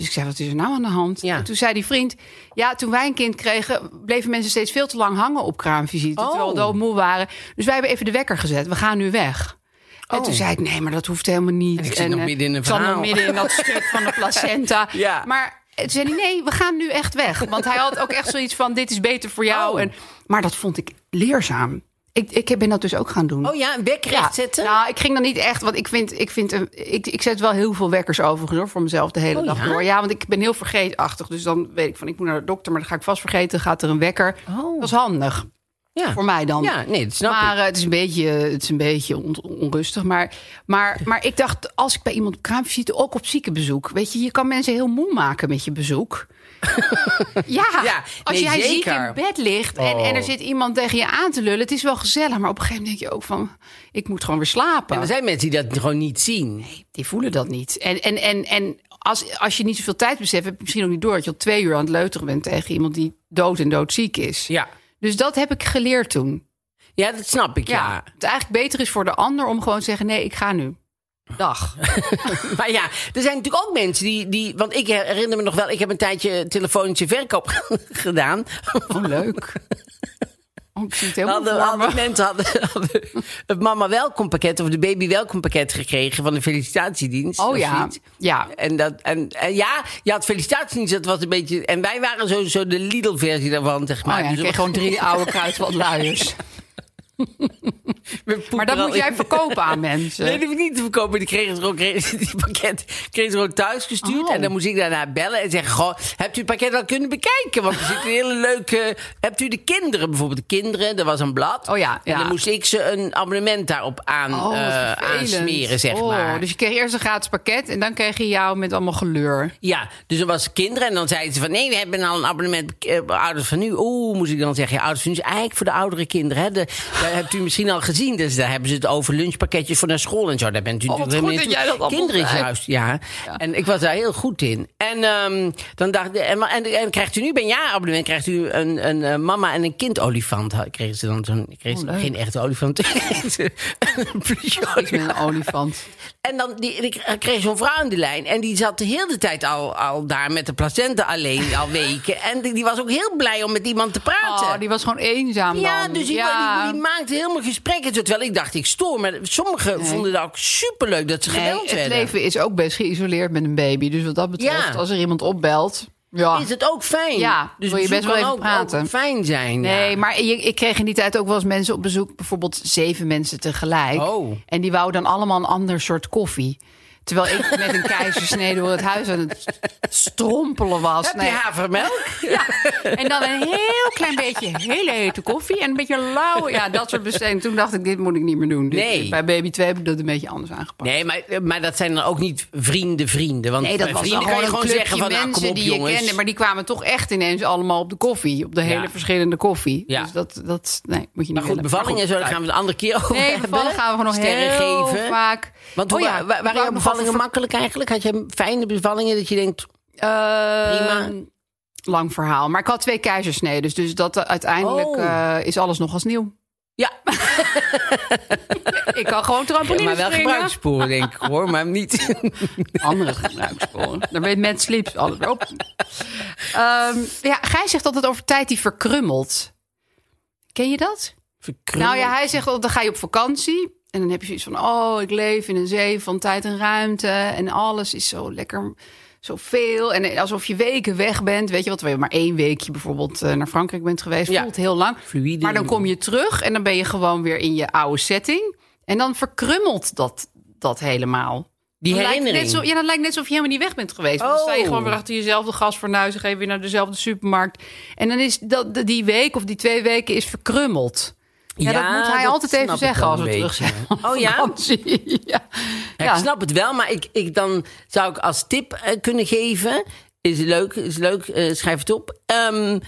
Dus ik zei, wat is er nou aan de hand? Ja. En toen zei die vriend, ja, toen wij een kind kregen... bleven mensen steeds veel te lang hangen op kraamvisite. Oh. Terwijl we doodmoe waren. Dus wij hebben even de wekker gezet. We gaan nu weg. En Oh. toen zei ik, nee, maar dat hoeft helemaal niet. En ik zit nog eh, midden in een nog midden in dat stuk van de placenta. Ja. Maar toen zei hij, nee, we gaan nu echt weg. Want hij had ook echt zoiets van, dit is beter voor jou. Oh. En, maar dat vond ik leerzaam. Ik, ik ben dat dus ook gaan doen. Oh ja, een recht zetten? Nou, ik ging dan niet echt, want ik vind, ik vind, eh, ik, ik zet wel heel veel wekkers overigens hoor, voor mezelf de hele Oh, dag ja? door. Ja, want ik ben heel vergeetachtig. Dus dan weet ik van, ik moet naar de dokter, maar dan ga ik vast vergeten, gaat er een wekker. Oh. Dat is handig ja. voor mij dan. Ja, nee, dat snap maar ik. eh, het is een beetje, het is een beetje on- onrustig. Maar, maar, maar ik dacht, als ik bij iemand op kraamvisite, ook op ziekenbezoek. Weet je, je kan mensen heel moe maken met je bezoek. ja, Ja, als nee, jij ziek in bed ligt en, en er zit iemand tegen je aan te lullen. Het is wel gezellig, maar op een gegeven moment denk je ook van... ik moet gewoon weer slapen. En er zijn mensen die dat gewoon niet zien. Die voelen dat niet. En, en, en, en als, als je niet zoveel tijd beseft, heb je misschien ook niet door... dat je al twee uur aan het leuteren bent tegen iemand die dood en doodziek is. Ja. Dus dat heb ik geleerd toen. Ja, dat snap ik, Ja. ja. Het eigenlijk beter is voor de ander om gewoon te zeggen: nee, ik ga nu. Dag. Maar ja, er zijn natuurlijk ook mensen die, die... Want ik herinner me nog wel, ik heb een tijdje telefonische verkoop gedaan. Oh, leuk. Oh, ik zie het helemaal Hadden, mensen hadden, hadden het mama welkompakket of de baby welkompakket gekregen van de felicitatiedienst. Oh ja, ja. En, dat, en, en ja, je had felicitatiedienst, dat was een beetje... En wij waren zo, zo de Lidl-versie daarvan, zeg Oh maar. ja, dan Dus kreeg gewoon drie oude kruidvatluiers. Maar dat moet jij verkopen aan mensen. Nee, dat hoef ik niet te verkopen. Die kregen ze kregen, die pakket kregen ze gewoon thuis gestuurd. Oh. En dan moest ik daarna bellen en zeggen: Goh, hebt u het pakket al kunnen bekijken? Want er zit een hele leuke. Hebt u de kinderen bijvoorbeeld? De kinderen, er was een blad. Oh ja, En dan moest ik ze een abonnement daarop aan, Oh, vervelend. aansmeren, zeg Oh, maar. Dus je kreeg eerst een gratis pakket en dan kreeg je jou met allemaal geleur. Ja, dus er was kinderen en dan zeiden ze van... nee, we hebben al een abonnement eh, ouders van nu. Oeh, moest ik dan zeggen. Ja, ouders van nu is eigenlijk voor de oudere kinderen. Hè? De, hebt u misschien al gezien. Dus daar hebben ze het over lunchpakketjes voor naar school en zo. Daar bent u Oh, natuurlijk helemaal dat jij dat Kinderen juist, ja. En ik was daar heel goed in. En dan dan dacht ik, en, en, en krijgt u nu bij een jaarabonnement krijgt u een, een, eh, mama en een kind olifant. Kregen ze dan zo'n, kreeg ze Oh, geen echte olifant. een plusje met een olifant. En dan die, ik kreeg zo'n vrouw aan de lijn. En die zat de hele tijd al, al daar met de placenta alleen, al weken. En die, die was ook heel blij om met iemand te praten. Oh, die was gewoon eenzaam Ja, dan. dus die, Ja. die, die maakte helemaal gesprekken. Terwijl ik dacht, ik stoor. Maar sommigen vonden dat ook superleuk dat ze Nee, gebeld het werden. leven is ook best geïsoleerd met een baby. Dus wat dat betreft, Ja. als er iemand opbelt... Ja. Is het ook fijn? Ja, dus wil je best wel even ook, praten. ook fijn zijn. Nee, ja. maar je, ik kreeg in die tijd ook wel eens mensen op bezoek. Bijvoorbeeld zeven mensen tegelijk. Oh. En die wouden dan allemaal een ander soort koffie. Terwijl ik met een keizersnede door het huis aan het strompelen was. Heb je Nee. havermelk? Ja. En dan een heel klein beetje hele hete koffie. En een beetje lauw. Ja, dat soort besteding. Toen dacht ik, dit moet ik niet meer doen. Dit- Nee. Bij baby 2 heb ik dat een beetje anders aangepakt. Nee, maar, maar dat zijn dan ook niet vrienden vrienden. Want Nee, dat was dan vrienden gewoon kan een je gewoon zeggen van, nou, mensen op die je kende. Maar die kwamen toch echt ineens allemaal op de koffie. Op de hele verschillende koffie. Ja. Dus dat, dat nee, moet je niet Maar goed, willen. bevalling en zo, daar gaan we het een andere keer over Nee, hebben. bevallen gaan we nog Sterren heel geven. vaak. Want Oh ja, wa- ik waren wou jouw bevallingen makkelijk eigenlijk? Had je fijne bevallingen dat je denkt... Eh, Prima. Lang verhaal. Maar ik had twee keizersneden. Dus, dus dat eh, uiteindelijk Oh. eh, is alles nog als nieuw. Ja, Ik kan gewoon trampoline maar wel springen. gebruikssporen denk ik hoor, maar niet... Andere gebruikssporen. Daar weet met slips alles op. Ehm, ja, Gij zegt altijd over tijd die verkrummelt. Ken je dat? Nou ja, hij zegt altijd, dan ga je op vakantie. En dan heb je zoiets van, oh, ik leef in een zee van tijd en ruimte. En alles is zo lekker, zoveel. En alsof je weken weg bent. Weet je wat, we maar één weekje bijvoorbeeld eh, naar Frankrijk bent geweest. Ja. Voelt heel lang. Fluïde. Maar dan kom je terug en dan ben je gewoon weer in je oude setting. En dan verkrummelt dat, dat helemaal. Die lijkt herinnering. Net zo, ja, dan lijkt net alsof je helemaal niet weg bent geweest. Want dan sta je Oh. gewoon weer achter jezelfde gasfornuis... en ga je weer naar dezelfde supermarkt. En dan is dat, die week of die twee weken is verkrummeld. Ja, dat moet hij altijd even zeggen als we terug zijn. Oh ja. Ja, Ja. Ik snap het wel, maar ik, ik dan zou ik als tip eh, kunnen geven. Is leuk, is leuk, eh, schrijf het op. Ehm,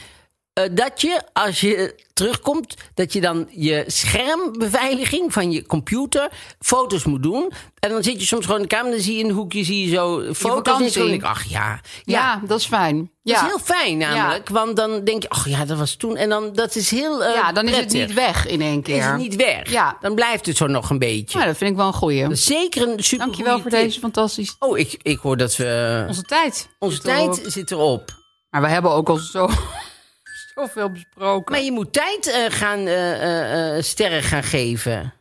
eh, dat je, als je terugkomt, dat je dan je schermbeveiliging van je computer foto's moet doen. En dan zit je soms gewoon in de kamer en dan zie je in een hoekje zie je zo foto's. En dan denk ik, ach ja. Ja, dat is fijn. Ja. Dat is heel fijn namelijk, want dan denk je, ach ja, dat was toen. En dan, dat is heel eh, ja, dan is het niet weg in één keer. is het niet weg. Ja. Dan blijft het zo nog een beetje. Ja, dat vind ik wel een goeie. Zeker een super Dankjewel voor deze fantastische Oh, ik, ik hoor dat we... onze tijd. Onze zit erop. tijd zit erop. Maar we hebben ook al zo, zoveel besproken. Maar je moet tijd eh, gaan, eh, eh, eh, sterren gaan geven.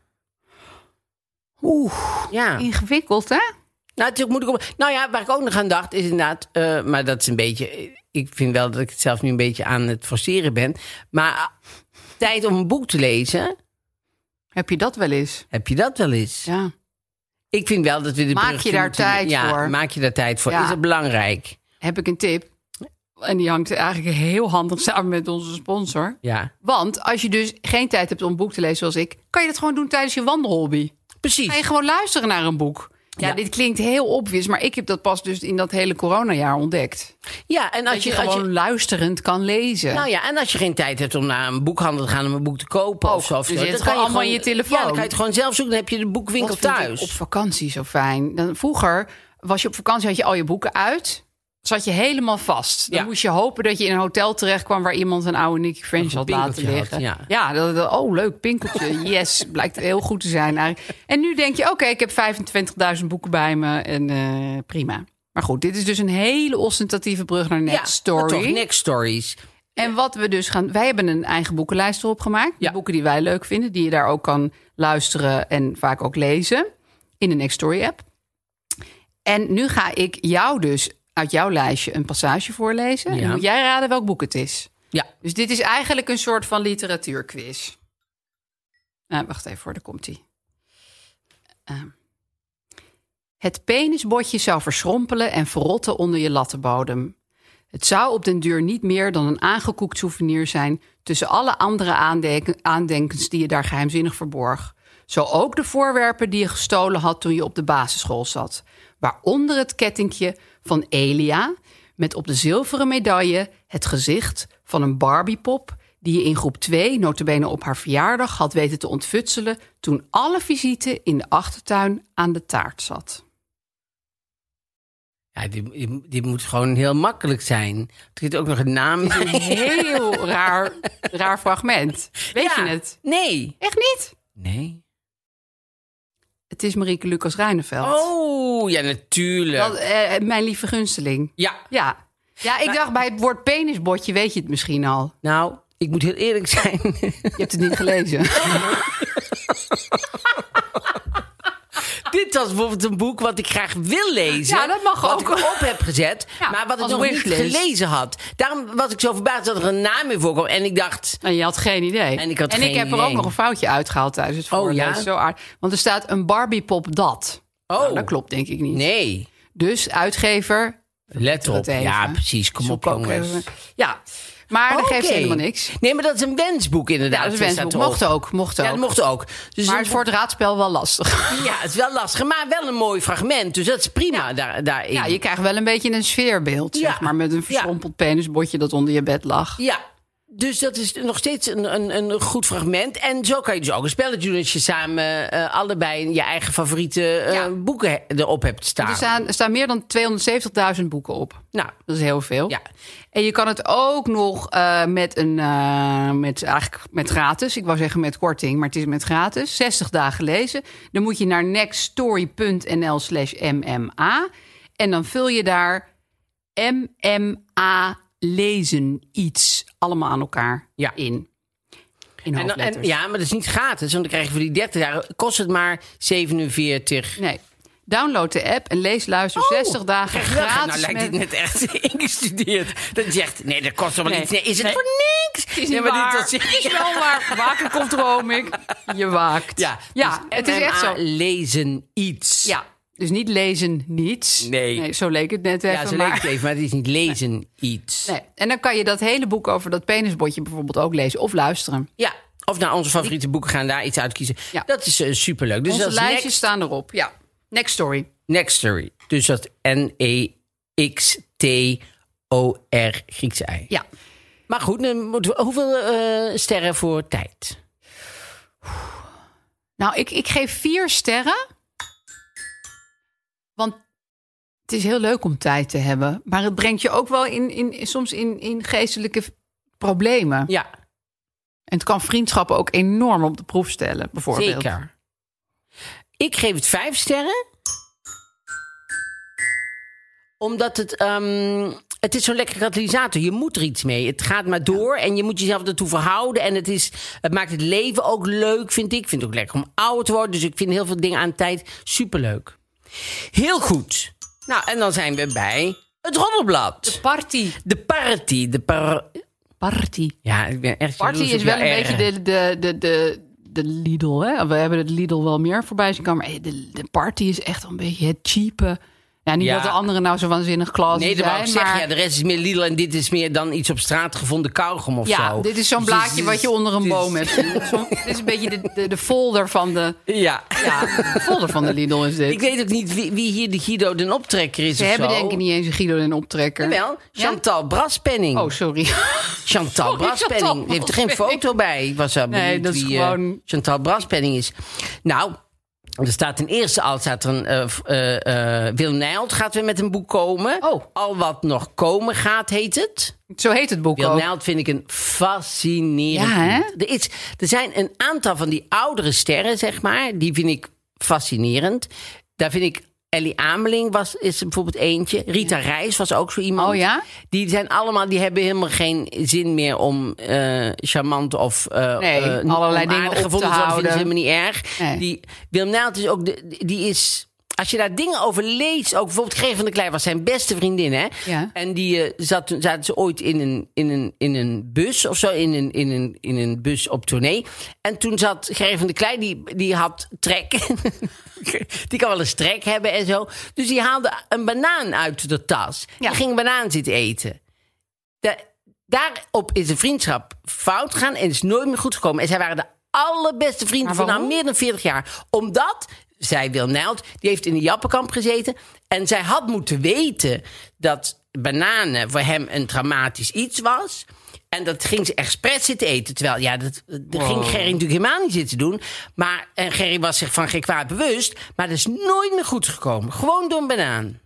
Oeh. Ja. Ingewikkeld, hè? Nou, is ook moeilijk om... Nou ja, waar ik ook nog aan dacht, is inderdaad... eh, maar dat is een beetje... Ik vind wel dat ik het zelf nu een beetje aan het forceren ben. Maar tijd om een boek te lezen, Heb je dat wel eens? heb je dat wel eens? Ja. Ik vind wel dat we de Maak je daar moeten- tijd ja, voor? maak je daar tijd voor. Ja. Is het belangrijk? Heb ik een tip. En die hangt eigenlijk heel handig samen met onze sponsor. Ja, Want als je dus geen tijd hebt om een boek te lezen zoals ik... kan je dat gewoon doen tijdens je wandelhobby. precies. Ga je gewoon luisteren naar een boek. Ja, Ja. dit klinkt heel obvious, maar ik heb dat pas dus in dat hele coronajaar ontdekt. Ja, en als Dat je, je, als gewoon je, luisterend kan lezen. Nou ja, en als je geen tijd hebt om naar een boekhandel te gaan om een boek te kopen Ook. of zo. Of Dus zo, je dan kan gewoon allemaal in je telefoon. Ja, dan kan je het gewoon zelf zoeken. Dan heb je de boekwinkel thuis. op vakantie zo fijn. Dan, vroeger was je op vakantie, had je al je boeken uit. Zat je helemaal vast. Dan Ja. moest je hopen dat je in een hotel terecht kwam... waar iemand een oude Nicky French had laten liggen. had, ja. ja dat, oh leuk, pinkeltje. Yes, blijkt heel goed te zijn eigenlijk. En nu denk je, oké, ik heb 25.000 boeken bij me en eh, prima. Maar goed, dit is dus een hele ostentatieve brug naar Next ja, Story. toch, next stories. En wat we dus gaan. Wij hebben een eigen boekenlijst erop gemaakt. De Ja. boeken die wij leuk vinden, die je daar ook kan luisteren en vaak ook lezen. In de Next Story app. En nu ga ik jou dus uit jouw lijstje een passage voorlezen. En Ja. moet jij raden welk boek het is. Ja, Dus dit is eigenlijk een soort van literatuurquiz. Nou, wacht even voor, daar komt ie. het penisbotje zou verschrompelen en verrotten onder je lattenbodem. Het zou op den duur niet meer dan een aangekoekt souvenir zijn tussen alle andere aandenken- aandenkens die je daar geheimzinnig verborg. Zo ook de voorwerpen die je gestolen had toen je op de basisschool zat. Waaronder het kettingje van Elia met op de zilveren medaille het gezicht van een Barbiepop die je in groep 2, notabene op haar verjaardag, had weten te ontfutselen toen alle visite in de achtertuin aan de taart zat. Ja, die, die, die moet gewoon heel makkelijk zijn. Er zit ook nog een naam Een heel raar, raar fragment. Weet Ja. je het? Nee. Echt niet? Nee. Het is Marieke Lucas Rijneveld. Oh, ja, natuurlijk. Dat, eh, mijn lieve gunsteling. Ja. Ja. Ja, ik dacht bij het woord penisbotje weet je het misschien al. Nou, ik moet heel eerlijk zijn. Je hebt het niet gelezen. Dit was bijvoorbeeld een boek wat ik graag wil lezen. Ja, dat mag wat ook. ik op heb gezet, Ja, maar wat ik nog niet gelezen had. Daarom was ik zo verbaasd dat er een naam in voorkwam. En ik dacht, En je had geen idee. En ik had en geen ik heb er ook nog een foutje uitgehaald tijdens het Oh, voorlezen. ja? Zo aardig. Want er staat een Barbiepop dat. oh, Nou, dat klopt denk ik niet. Nee, Dus uitgever. let op. Ja, precies. Kom op, zoek jongens. Ja, maar dat geeft helemaal niks. Nee, maar dat is een wensboek inderdaad. Ja, dat is een wensboek. Mocht ook, mocht ook. Ja, dat mocht ook. Dus maar het voor het raadspel wel lastig. Ja, het is wel lastig, maar wel een mooi fragment. Dus dat is prima daar, daarin. Ja, je krijgt wel een beetje een sfeerbeeld, zeg maar. Met een verschrompeld penisbotje dat onder je bed lag. Ja, dus dat is nog steeds een, een, een goed fragment. En zo kan je dus ook een spelletje doen als je samen eh, allebei je eigen favoriete eh, Ja. boeken he- erop hebt staan. Er staan, er staan meer dan 270.000 boeken op. Nou, Dat is heel veel. ja. En je kan het ook nog eh, met een met eigenlijk met gratis. Ik wou zeggen met korting, maar het is met gratis. 60 dagen lezen. Dan moet je naar nextstory.nl slash mma. En dan vul je daar mma lezen iets allemaal aan elkaar Ja. in. In En, en, ja, maar dat is niet gratis. Want dan krijg je voor die 30 dagen kost het maar 47. Nee. Download de app en lees luister 60 dagen wel geld? gratis. nou lijkt met- dit net echt ingestudeerd. Dat je zegt, nee, dat kost toch wel Nee. is het Nee. voor niks? Het is niet maar waar. dit is wel waar. Waken komt droom ik. Je waakt. Ja, ja dus het is echt zo. Lezen iets. Ja, dus niet lezen niets. Nee. zo leek het net even. Ja, zo maar... leek het even, maar het is niet lezen iets. Nee. En dan kan je dat hele boek over dat penisbotje bijvoorbeeld ook lezen of luisteren. Ja, of naar onze favoriete boeken gaan, daar iets uitkiezen. Ja. Dat is eh, superleuk. Dus Onze dat lijstjes next, staan erop. Ja. Next story. next Story. Dus dat N-E-X-T-O-R Griekse ei. Ja. Maar goed, dan moeten we, hoeveel eh, sterren voor tijd? Nou, ik, ik geef vier sterren. Het is heel leuk om tijd te hebben. Maar het brengt je ook wel in, in, soms in, in geestelijke problemen. Ja, En het kan vriendschappen ook enorm op de proef stellen, bijvoorbeeld. zeker. Ik geef het vijf sterren. Omdat het... ehm, het is zo'n lekkere katalysator. Je moet er iets mee. Het gaat maar door en je moet jezelf ertoe verhouden. En het, is, het maakt het leven ook leuk, vind ik. Ik vind het ook lekker om ouder te worden. Dus ik vind heel veel dingen aan tijd superleuk. Heel goed. Nou, en dan zijn we bij het Roddelblad. Party. De party. De par... Party. Ja, ik ben echt Party jaloers is wel een erg. beetje de, de, de, de, de Lidl. Hè? We hebben de Lidl wel meer voorbij zien komen. Maar de, de Party is echt een beetje het cheape. Ja, niet Ja. dat de anderen nou zo waanzinnig klas Nee, dat zijn. wou ik zeggen. maar Ja, de rest is meer Lidl en dit is meer dan iets op straat gevonden kauwgom of ja, zo. dit is zo'n Dus blaadje wat je onder een boom hebt. dit is een beetje de, de, de folder van de... Ja. Ja, de folder van de Lidl is dit. Ik weet ook niet wie, wie hier de Guido den optrekker is Ze hebben zo. denk ik niet eens een Guido en optrekker. Wel, Chantal Braspenning. Oh, sorry. Chantal Sorry, Braspenning. Chantal heeft er geen foto bij. Ik was Nee, benieuwd dat is wie eh, gewoon- Chantal Braspenning is. Nou, er staat ten eerste al staat er een... eh, eh, eh, Willem Nijholt gaat weer met een boek komen. Oh. Al wat nog komen gaat, heet het. Zo heet het boek Willem ook. Vind ik een fascinerend Ja, hè? Er, is, er zijn een aantal van die oudere sterren, zeg maar. Die vind ik fascinerend. Daar vind ik... Ellie Ameling was, is er bijvoorbeeld eentje. Rita Reis was ook zo iemand. Oh ja? Die zijn allemaal, die hebben helemaal geen zin meer om eh, charmant of eh, Nee, eh, allerlei dingen op te houden. Vinden ze helemaal niet erg. Nee. Die Willem is ook, de, die is... Als je daar dingen over leest, ook bijvoorbeeld Greef van der Klei was zijn beste vriendin, hè? Ja. En die eh, zat, zaten ze ooit in een, in een, in een bus of zo, in een, in, een, in een bus op tournee. En toen zat Greef van der Klei, die, die had trek. die kan wel eens trek hebben en zo. Dus die haalde een banaan uit de tas. Ja. Die ging een banaan zitten eten. Da- daarop is de vriendschap fout gegaan en is nooit meer goed gekomen. En zij waren de allerbeste vrienden van nou meer dan 40 jaar. Omdat, zij Wil Nijlt, die heeft in de Jappenkamp gezeten. En zij had moeten weten dat bananen voor hem een traumatisch iets was. En dat ging ze expres zitten eten. Terwijl, ja, dat, dat ging Gerry natuurlijk helemaal niet zitten doen. Maar en Gerry was zich van geen kwaad bewust. Maar dat is nooit meer goed gekomen. Gewoon door een banaan.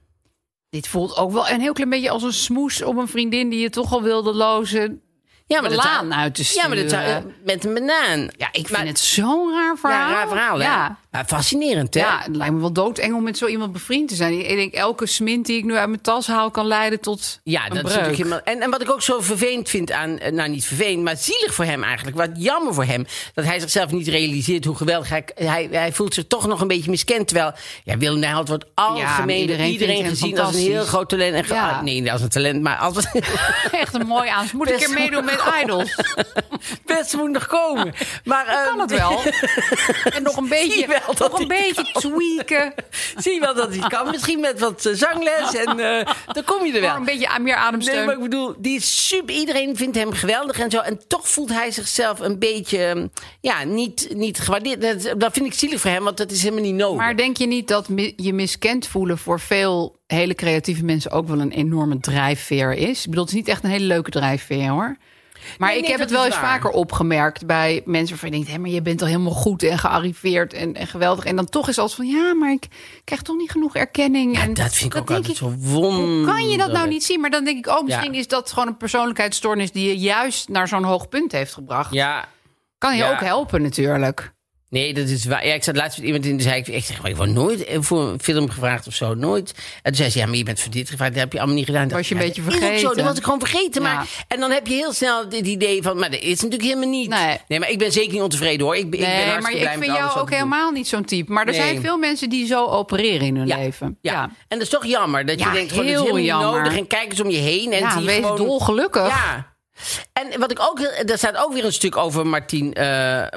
Dit voelt ook wel een heel klein beetje als een smoes op een vriendin die je toch al wilde lozen. Ja, de dat laan uit te Ja, maar dat zou- sturen. met een banaan. Ja, ik vind Maar- het zo'n raar verhaal. Ja, raar verhaal, hè? Maar fascinerend, hè? Ja, het lijkt me wel doodeng om met zo iemand bevriend te zijn. Ik denk, elke smint die ik nu uit mijn tas haal... kan leiden tot Ja, dat is breuk. natuurlijk helemaal. En, en wat ik ook zo vervelend vind aan. eh, Nou, niet vervelend, maar zielig voor hem eigenlijk. Wat jammer voor hem. Dat hij zichzelf niet realiseert hoe geweldig hij. Hij, hij voelt zich toch nog een beetje miskend. Terwijl. Ja, Willem Nijholt wordt algemeen iedereen gezien als een heel groot talent. En Ja. ah, nee, als een talent, maar als Echt een mooi aan. Moet ik Best er meedoen met Idols? best moet nog komen. Maar Kan ehm, het wel. En nog een beetje, wel nog een beetje tweaken. Zie je wel dat hij kan. Misschien met wat eh, zangles en eh, dan kom je er wel. een beetje meer ademsteun. Nee, maar ik bedoel, die is super. Iedereen vindt hem geweldig en zo. En toch voelt hij zichzelf een beetje, ehm, ja, niet, niet gewaardeerd. Dat, dat vind ik zielig voor hem, want dat is helemaal niet nodig. Maar denk je niet dat je miskend voelen voor veel hele creatieve mensen ook wel een enorme drijfveer is? Ik bedoel, het is niet echt een hele leuke drijfveer hoor. Maar Nee, ik nee, heb het wel eens waar. vaker opgemerkt bij mensen waarvan je denkt: hé, maar je bent al helemaal goed en gearriveerd en, en geweldig. En dan toch is als van ja, maar ik krijg toch niet genoeg erkenning. en dat vind ik ook altijd zo wonderlijk. kan je dat nou niet zien? Maar dan denk ik, oh, misschien Ja. is dat gewoon een persoonlijkheidsstoornis die je juist naar zo'n hoog punt heeft gebracht. Ja, Kan je Ja. ook helpen natuurlijk. Nee, dat is waar. Ja, ik zat laatst met iemand in de zei ik, ik zeg, maar ik word nooit voor een film gevraagd of zo, nooit. En toen zei ze, ja, maar je bent voor dit gevraagd, dat heb je allemaal niet gedaan. Was je een Ja, beetje dat ook Zo, vergeten. dat was ik gewoon vergeten. Ja. Maar, en dan heb je heel snel het idee van, maar dat is natuurlijk helemaal niet. Nee. maar ik ben zeker niet ontevreden hoor. Ik, ben- ik ben Nee, maar blij ik vind jou ook helemaal niet zo'n type. Maar er Nee. zijn veel mensen die zo opereren in hun Ja, leven. Ja. en dat is toch jammer dat je denkt, gewoon, dit is heel jammer. nodig. En kijk eens om je heen. En Ja, wees gewoon, dolgelukkig. Ja. En wat ik ook, er staat ook weer een stuk over Martien,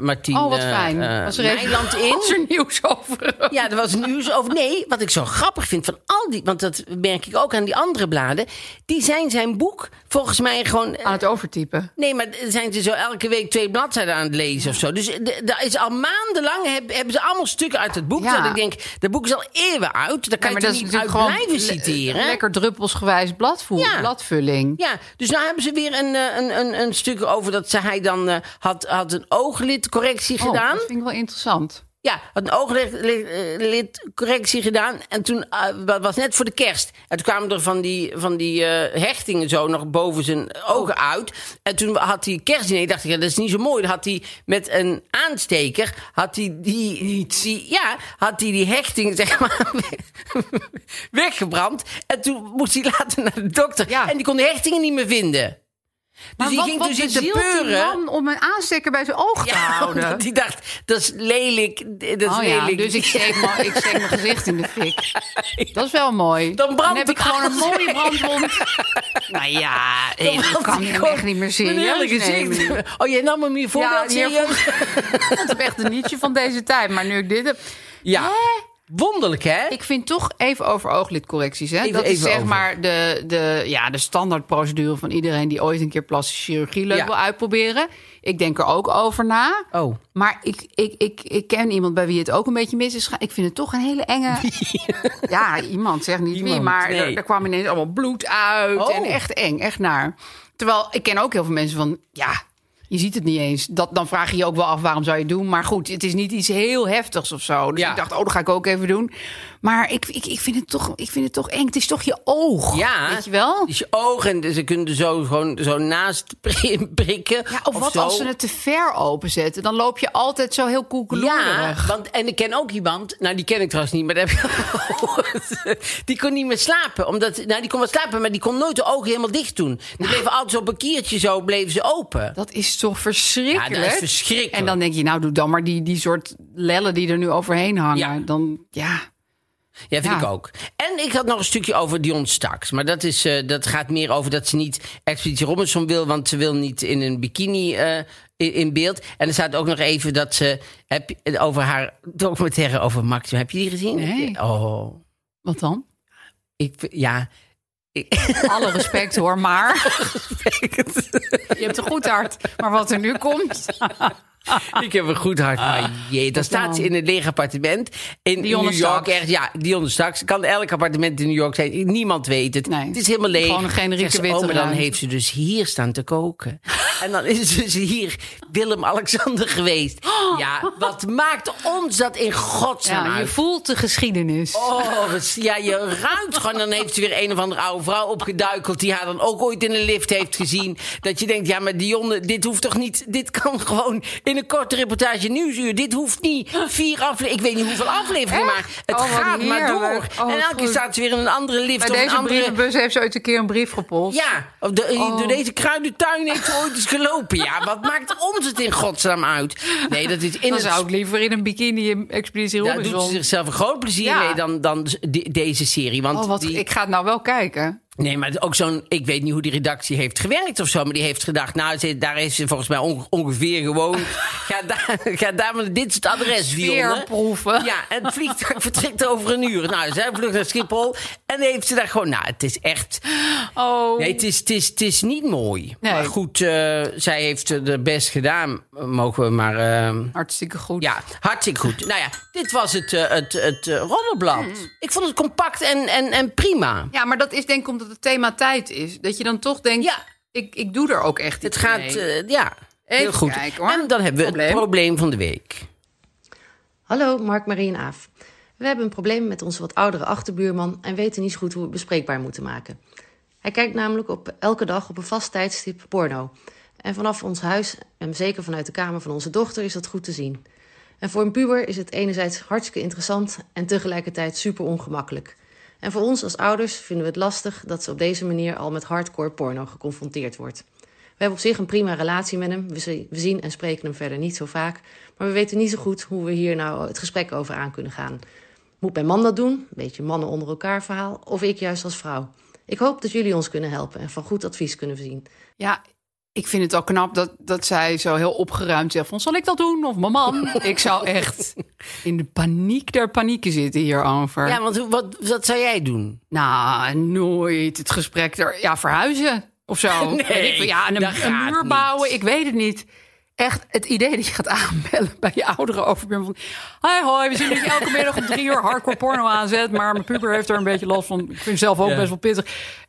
Martien Oh, wat fijn. eh, Was er even- in. Er nieuws over? Ja, er was nieuws over. Nee, wat ik zo grappig vind van al die. Want dat merk ik ook aan die andere bladen. Die zijn zijn boek volgens mij gewoon. eh, Aan het overtypen. Nee, maar zijn ze zo elke week twee bladzijden aan het lezen of zo. Dus daar is al maandenlang heb- hebben ze allemaal stukken uit het boek. Ja. Dat ik denk, dat boek is al eeuwen oud. Daar kan Ja, je niet uit blijven citeren. lekker druppelsgewijs bladvoer, Ja. bladvulling. Ja, dus nou hebben ze weer een, een, een, een stuk over dat ze, hij dan eh, had, had een ooglidcorrectie Oh, gedaan. dat vind ik wel interessant. Ja, had een ooglidcorrectie gedaan. En toen eh, dat was net voor de kerst. En toen kwamen er van die, van die eh, hechtingen zo nog boven zijn ogen uit. En toen had hij kerstdiner. dacht ik, ja, dat is niet zo mooi. Dan had hij met een aansteker, had hij die, die, ja, had hij die hechtingen zeg maar weggebrand. En toen moest hij later naar de dokter. Ja. En die kon de hechtingen niet meer vinden. Dus Maar die wat, ging toen zitten bezielt die peuren. man om een aansteker bij zijn oog te Ja, houden? hij dacht, dat is lelijk. Dat is Oh ja, lelijk. dus ik steek, mijn- ik steek mijn gezicht in de fik. Dat is wel mooi. Dan brandt heb ik gewoon een mooie brandwond. nou ja, ik kan hem echt niet meer Mijn serieus nemen. gezicht. Oh, jij nam hem hier Ja, voorbeeld hier serieus? Ik vond hem echt een nietje van deze tijd. Maar nu ik dit heb... Ja. Wonderlijk, hè? Ik vind toch even over ooglidcorrecties. Hè? Even- dat is zeg over. maar de, de, ja, de standaardprocedure van iedereen die ooit een keer plastische chirurgie leuk Ja. wil uitproberen. Ik denk er ook over na. Oh. Maar ik, ik, ik, ik ken iemand bij wie het ook een beetje mis is. Ik vind het toch een hele enge. Ja, iemand zegt niet wie, maar nee. er, er kwam ineens allemaal bloed uit. Oh. En echt eng, echt naar. Terwijl ik ken ook heel veel mensen van. Ja, je ziet het niet eens. Dat, dan vraag je je ook wel af waarom zou je het doen. Maar goed, het is niet iets heel heftigs of zo. Dus Ja. ik dacht, oh, dat ga ik ook even doen. Maar ik, ik, ik, vind het toch, ik vind het toch eng. Het is toch je oog. Ja. Weet je wel? Dus je ogen, en ze kunnen zo, gewoon zo naast pri- prikken. Ja, of, wat zo. als ze het te ver openzetten? Dan loop je altijd zo heel Ja, koekeloerig. want, en ik ken ook iemand, nou die ken ik trouwens niet, maar dat heb ik. Die kon niet meer slapen. Omdat, nou, die kon wel slapen, maar die kon nooit de ogen helemaal dicht doen. Die bleven altijd zo op een kiertje zo, bleven ze open. Dat is toch verschrikkelijk? Ja, dat is verschrikkelijk. En dan denk je, nou doe dan maar die, die soort lellen die er nu overheen hangen. Ja. Dan, ja. Ja, vind Ja. ik ook. En ik had nog een stukje over Dion Starks. Maar dat, is, eh, dat gaat meer over dat ze niet Expeditie Robinson wil... want ze wil niet in een bikini eh, in, in beeld. En er staat ook nog even dat ze... Heb, je- over haar documentaire over Maxima. Heb je die gezien? Nee. Oh, Wat dan? ik... Ja... Alle respect hoor, maar je hebt een goed hart. Maar wat er nu komt... ik heb een goed hart. Maar jee, dan staat ze in een leeg appartement. In Dionne New York. Ja, Dionne straks. Kan elk appartement in New York zijn. Niemand weet het. Nee. Het is helemaal leeg. Gewoon een generieke ze, witte oh, maar dan heeft ze dus hier staan te koken. en dan is dus hier Willem-Alexander geweest. Ja, wat maakt ons dat in godsnaam Ja, je voelt de geschiedenis. Oh, wat- ja, je ruikt gewoon. Dan heeft ze weer een of andere oude vrouw opgeduikeld... die haar dan ook ooit in een lift heeft gezien. Dat je denkt, ja, maar Dionne, dit hoeft toch niet... Dit kan gewoon in een korte reportage nieuwsuur. Dit hoeft niet vier afleveringen... Ik weet niet hoeveel afleveringen, maar het Oh, gaat maar door. Oh, en elke keer staat ze weer in een andere lift Bij of een deze andere... brievenbus heeft ze ooit een keer een brief gepost. Ja, de, Oh. door deze kruidentuin heeft ze ooit eens gelopen. Ja, wat maakt ons het in godsnaam uit? Nee, dat is in Dan het zou ik liever in een bikini in Expeditie daar doet ze Robinson. zichzelf een groot plezier Ja. mee dan, dan de- deze serie. Want Oh, wat, die, ik ga het nou wel kijken. Nee, maar ook zo'n. Ik weet niet hoe die redactie heeft gewerkt of zo. Maar die heeft gedacht. Nou, ze- daar is ze volgens mij onge- ongeveer gewoon. ga, daar, ga daar maar. Dit is het adres, Dionne. Veerproeven. Ja, en het vliegtuig vertrekt over een uur. Nou, zij vlucht naar Schiphol. En heeft ze daar gewoon. Nou, het is echt. Oh. Nee, het is, het is, het is niet mooi. Nee. Maar goed, eh, zij heeft er best gedaan. Mogen we maar. eh, Hartstikke goed. ja, hartstikke goed. Nou ja, dit was het, eh, het, het eh, Roddelblad. Ik vond het compact en, en, en prima. Ja, maar dat is denk ik omdat het thema tijd is. Dat je dan toch denkt, Ja. ik, ik doe er ook echt Het iets gaat, mee. eh, ja, heel goed. kijken, hoor. En dan hebben we Probleem. het probleem van de week. Hallo, Mark, Marie en Aaf. We hebben een probleem met onze wat oudere achterbuurman en weten niet zo goed hoe we het bespreekbaar moeten maken. Hij kijkt namelijk op elke dag op een vast tijdstip porno. En vanaf ons huis, en zeker vanuit de kamer van onze dochter, is dat goed te zien. En voor een puber is het enerzijds hartstikke interessant en tegelijkertijd super ongemakkelijk. En voor ons als ouders vinden we het lastig dat ze op deze manier al met hardcore porno geconfronteerd wordt. We hebben op zich een prima relatie met hem. We zi- we zien en spreken hem verder niet zo vaak. Maar we weten niet zo goed hoe we hier nou het gesprek over aan kunnen gaan. Moet mijn man dat doen? Een beetje mannen onder elkaar verhaal. Of ik juist als vrouw? Ik hoop dat jullie ons kunnen helpen en van goed advies kunnen voorzien. Ja, ik vind het al knap dat, dat zij zo heel opgeruimd zegt van... zal ik dat doen? Of mijn man? ik zou echt in de paniek der panieken zitten hierover. Ja, want hoe- wat, wat zou jij doen? Nou, nooit het gesprek er... Ja, verhuizen of zo. Nee, ik ja, een, muur niet. bouwen. Ik weet het niet. Echt het idee dat je gaat aanbellen bij je oudere overbuurman van... Hoi, hoi, we zien dat je elke middag om drie uur hardcore porno aanzet... maar mijn puber heeft er een beetje last van. Ik vind zelf ook Ja. best wel pittig.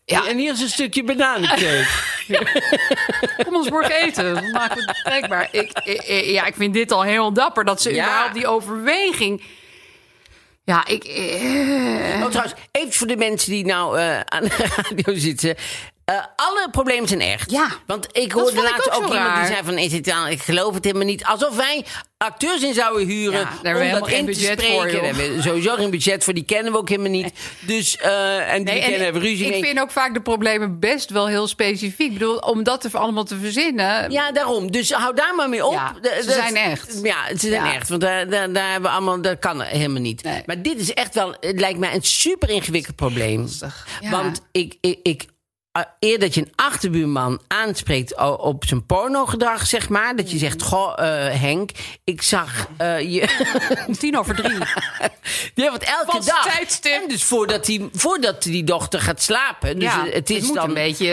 Ja, En hier is een stukje bananencake. kom ons morgen eten. Dan maken we het bespreekbaar. Ik, ik- ik- ja, ik vind dit al heel dapper. Dat ze Ja. überhaupt die overweging... Ja, ik... eh, oh, trouwens, even voor de mensen die nou eh, aan de radio zitten. Eh, alle problemen zijn echt. Ja, Want ik hoorde laatst ook ook, iemand die zei van... Is het dan, ik geloof het helemaal niet. Alsof wij acteurs in zouden huren Ja, daar hebben we om dat in te budget spreken. voor, hebben sowieso geen budget voor. Die kennen we ook helemaal niet. Dus, eh, en die Nee, en kennen we ruzie ik mee. vind ook vaak de problemen best wel heel specifiek. Ik bedoel, om dat er allemaal te verzinnen. Ja, daarom. Dus hou daar maar mee op. Ja, ze dat- zijn echt. Ja, ze zijn Ja. echt. Want daar, daar, daar hebben we allemaal, dat kan helemaal niet. Nee. Maar dit is echt wel, het lijkt mij een super ingewikkeld probleem. Want ik, ik, ik eer dat je een achterbuurman aanspreekt op zijn pornogedrag, zeg maar. Dat je Mm. zegt, goh, eh, Henk, ik zag eh, je... Om tien over drie. Ja, want elke Vast dag. tijdstip. En dus voordat die, voordat die dochter gaat slapen. Dus ja, het is moet dan een beetje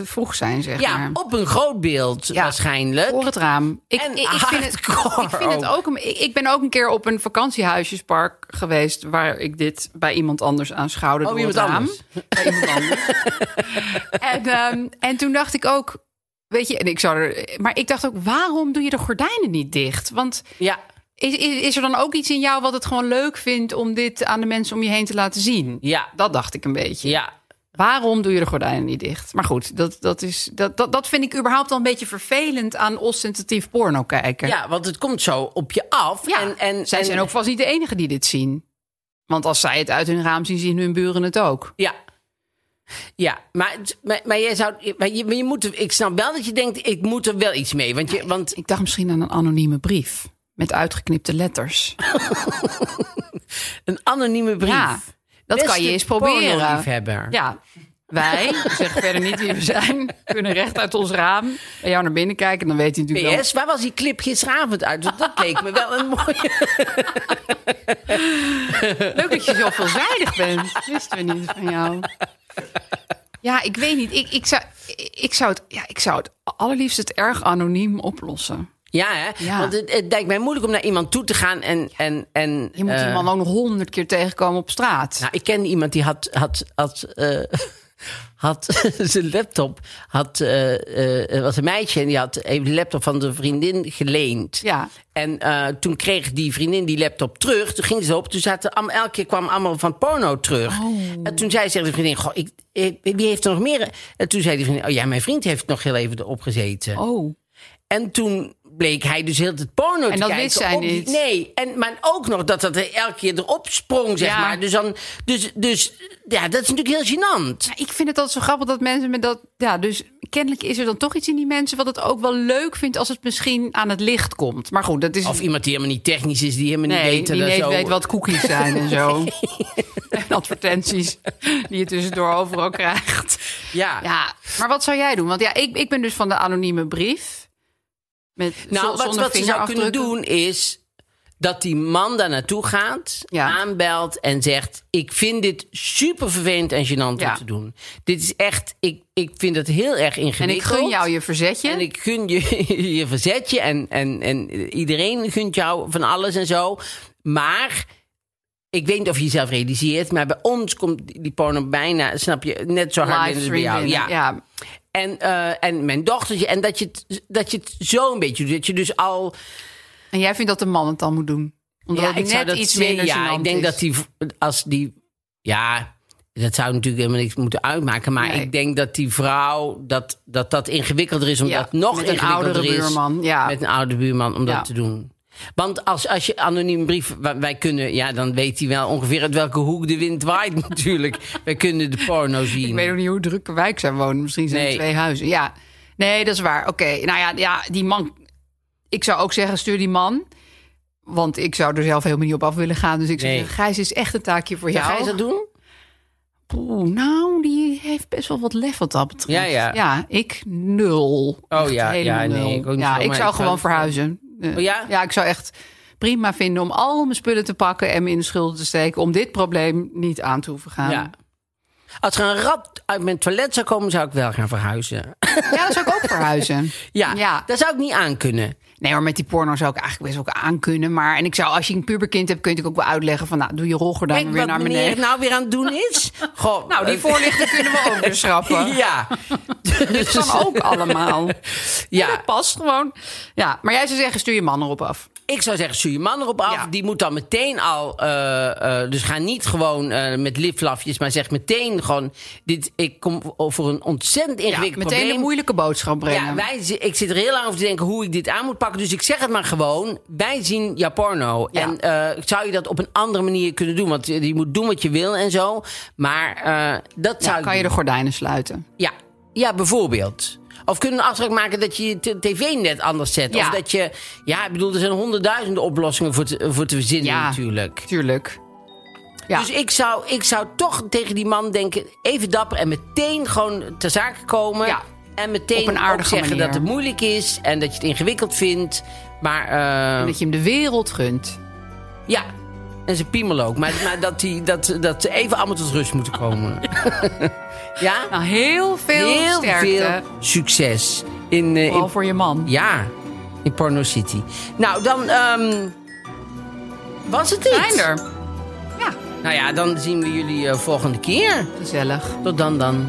eh, vroeg zijn, zeg ja, maar. op een groot beeld Ja. waarschijnlijk. Voor het raam. Ik, En ik, ik vind het, ik vind het ook. een- Ik, ik ben ook een keer op een vakantiehuisjespark geweest waar ik dit bij iemand anders aanschouwde. Oh, door iemand het raam. anders. Bij iemand anders. en, ehm, en toen dacht ik ook, weet je, en ik zou er, maar ik dacht ook, waarom doe je de gordijnen niet dicht? Want Ja, is, is, is er dan ook iets in jou wat het gewoon leuk vindt om dit aan de mensen om je heen te laten zien? ja, Dat dacht ik een beetje. ja. Waarom doe je de gordijnen niet dicht? Maar goed, dat, dat, is, dat, dat, dat vind ik überhaupt al een beetje vervelend aan ostentatief porno kijken. Ja, want het komt zo op je af. Ja, en, en, zij en- zijn ook vast niet de enige die dit zien. Want als zij het uit hun raam zien, zien hun buren het ook. Ja. Ja, maar, maar, maar jij zou. Maar je, maar je moet, ik snap wel dat je denkt, ik moet er wel iets mee. Want, je, want Ik dacht misschien aan een anonieme brief met uitgeknipte letters. een anonieme brief. Ja, dat Beste kan je eens proberen. Ja, wij, zeg verder niet wie we zijn, kunnen recht uit ons raam bij jou naar binnen kijken. Dan weet hij natuurlijk wel. PS, waar was die clip gisteravond uit? Want dat leek me wel een mooie. Leuk dat je zo veelzijdig bent. Wisten we niet van jou. Ja, ik weet niet. Ik, ik, zou, ik, zou het, ja, ik zou het allerliefst het erg anoniem oplossen. Ja, hè? Ja. Want het, het lijkt mij moeilijk om naar iemand toe te gaan en... en, en Je moet die man ook nog honderd keer tegenkomen op straat. Nou, ik kende iemand die had, had, had, eh, had zijn laptop. Had, er was een meisje en die had even de laptop van de vriendin geleend. Ja. En eh, toen kreeg die vriendin die laptop terug. Toen ging ze op. Toen zaten elke keer kwam allemaal van porno terug. En toen zei ze tegen de vriendin: Goh, ik, ik- wie heeft er nog meer? En toen zei die vriendin: Oh ja, mijn vriend heeft nog heel even erop gezeten. Oh. En toen bleek hij dus heel het porno te dat kijken. wist zij op die- niet. Nee, en, maar ook nog dat dat er elke keer erop sprong, zeg Ja. maar. Dus, dan, dus, dus ja, dat is natuurlijk heel gênant. Ik vind het altijd zo grappig dat mensen met dat. Ja, dus kennelijk is er dan toch iets in die mensen wat het ook wel leuk vindt als het misschien aan het licht komt. Maar goed, dat is. Of iemand die helemaal niet technisch is, die helemaal niet weet... die dat niet zo... weet wat cookies zijn en zo. En advertenties die je tussendoor overal krijgt. Ja. Ja, maar wat zou jij doen? Want ja, ik, ik ben dus van de anonieme brief. Met, nou, wat, wat ze zou kunnen doen is... dat die man daar naartoe gaat, Ja. aanbelt en zegt... ik vind dit super vervelend en gênant Ja. om te doen. Dit is echt... Ik, ik vind het heel erg En ingewikkeld. ik gun jou je verzetje. En ik gun je je verzetje en, en, en iedereen gunt jou van alles en zo. Maar ik weet niet of je jezelf realiseert, maar bij ons komt die porno bijna, snap je, net zo hard binnen als bij jou. Ja. En, eh, en mijn dochtertje, en dat je, het, dat je het zo een beetje doet. Dat je dus al. En jij vindt dat de man het dan moet doen? Omdat ja, het net iets zeggen, minder Ja, ik denk is. dat die, als die, ja. Dat zou natuurlijk helemaal niks moeten uitmaken. Maar Nee. ik denk dat die vrouw, dat dat, dat ingewikkelder is, omdat Ja, nog met een oudere buurman, ja. Met een oude buurman om Ja. dat te doen. Want als, als je anoniem brief, wij kunnen, ja, dan weet hij wel ongeveer uit welke hoek de wind waait natuurlijk. wij kunnen de porno zien. Ik weet ook niet hoe drukke wijk zij wonen. Misschien zijn er twee huizen. Ja, nee, dat is waar. Oké, nou ja, ja, die man. Ik zou ook zeggen, stuur die man. Want ik zou er zelf helemaal niet op af willen gaan. Dus ik zou Nee. zeggen, Gijs is echt een taakje voor jou. ga je dat doen? Oeh, nou, die heeft best wel wat lef wat dat betreft. Ja, ja. Ja, ik nul. Oh, Echt ja, ja, nee, ik ja, ik zou gewoon verhuizen. Oh, ja? Ja, ik zou echt prima vinden om al mijn spullen te pakken en me in de schulden te steken. Om dit probleem niet aan te hoeven gaan. Ja. Als er een rat uit mijn toilet zou komen, zou ik wel gaan verhuizen. Ja, dat zou ik ook verhuizen. Ja, Ja. dat zou ik niet aan kunnen. Nee, maar met die porno zou ik eigenlijk best ook aan kunnen. Maar en ik zou, als je een puberkind hebt, kun je ook wel uitleggen van, nou, doe je rolgordijn Kijk weer wat naar beneden. nou weer aan het doen is. Goh, Nou, die eh, voorlichting kunnen we ook weer schrappen. Ja. Dat kan ook allemaal. Ja. Dat past gewoon. Ja, maar jij zou zeggen, stuur je man erop af. Ik zou zeggen, stuur je man erop af. Ja. Die moet dan meteen al... eh, eh, dus ga niet gewoon eh, met liflafjes, maar zeg meteen gewoon... Dit, ik kom voor een ontzettend Ja, ingewikkeld meteen probleem. een moeilijke boodschap brengen. Ja, wij, ik zit er heel lang over te denken hoe ik dit aan moet pakken. Dus ik zeg het maar gewoon. Wij zien jouw porno. Ja. En zou je dat op een andere manier kunnen doen? Want je moet doen wat je wil en zo. Maar dat Ja, zou kan je de gordijnen sluiten. Ja. ja, bijvoorbeeld. Of kunnen een afspraak maken dat je je t- tv-net anders zet? Ja. Of dat je... Ja, ik bedoel, er zijn honderdduizenden oplossingen voor te, voor te verzinnen Ja. natuurlijk. Tuurlijk. Ja. Dus ik zou, ik zou toch tegen die man denken... even dapper en meteen gewoon ter zake komen. Ja. En meteen Op een zeggen manier. dat het moeilijk is... en dat je het ingewikkeld vindt. Maar eh, En dat je hem de wereld gunt. ja, en zijn piemel ook. Maar, maar dat, die, dat, dat ze even allemaal tot rust moeten komen. ja? Nou, heel veel Heel sterkte. veel succes. In, eh, Vooral in, voor je man. ja, in Porno City. Nou, dan ehm, was het dit. Zijn er. Ja, Nou ja, dan zien we jullie eh, volgende keer. gezellig. Tot dan dan.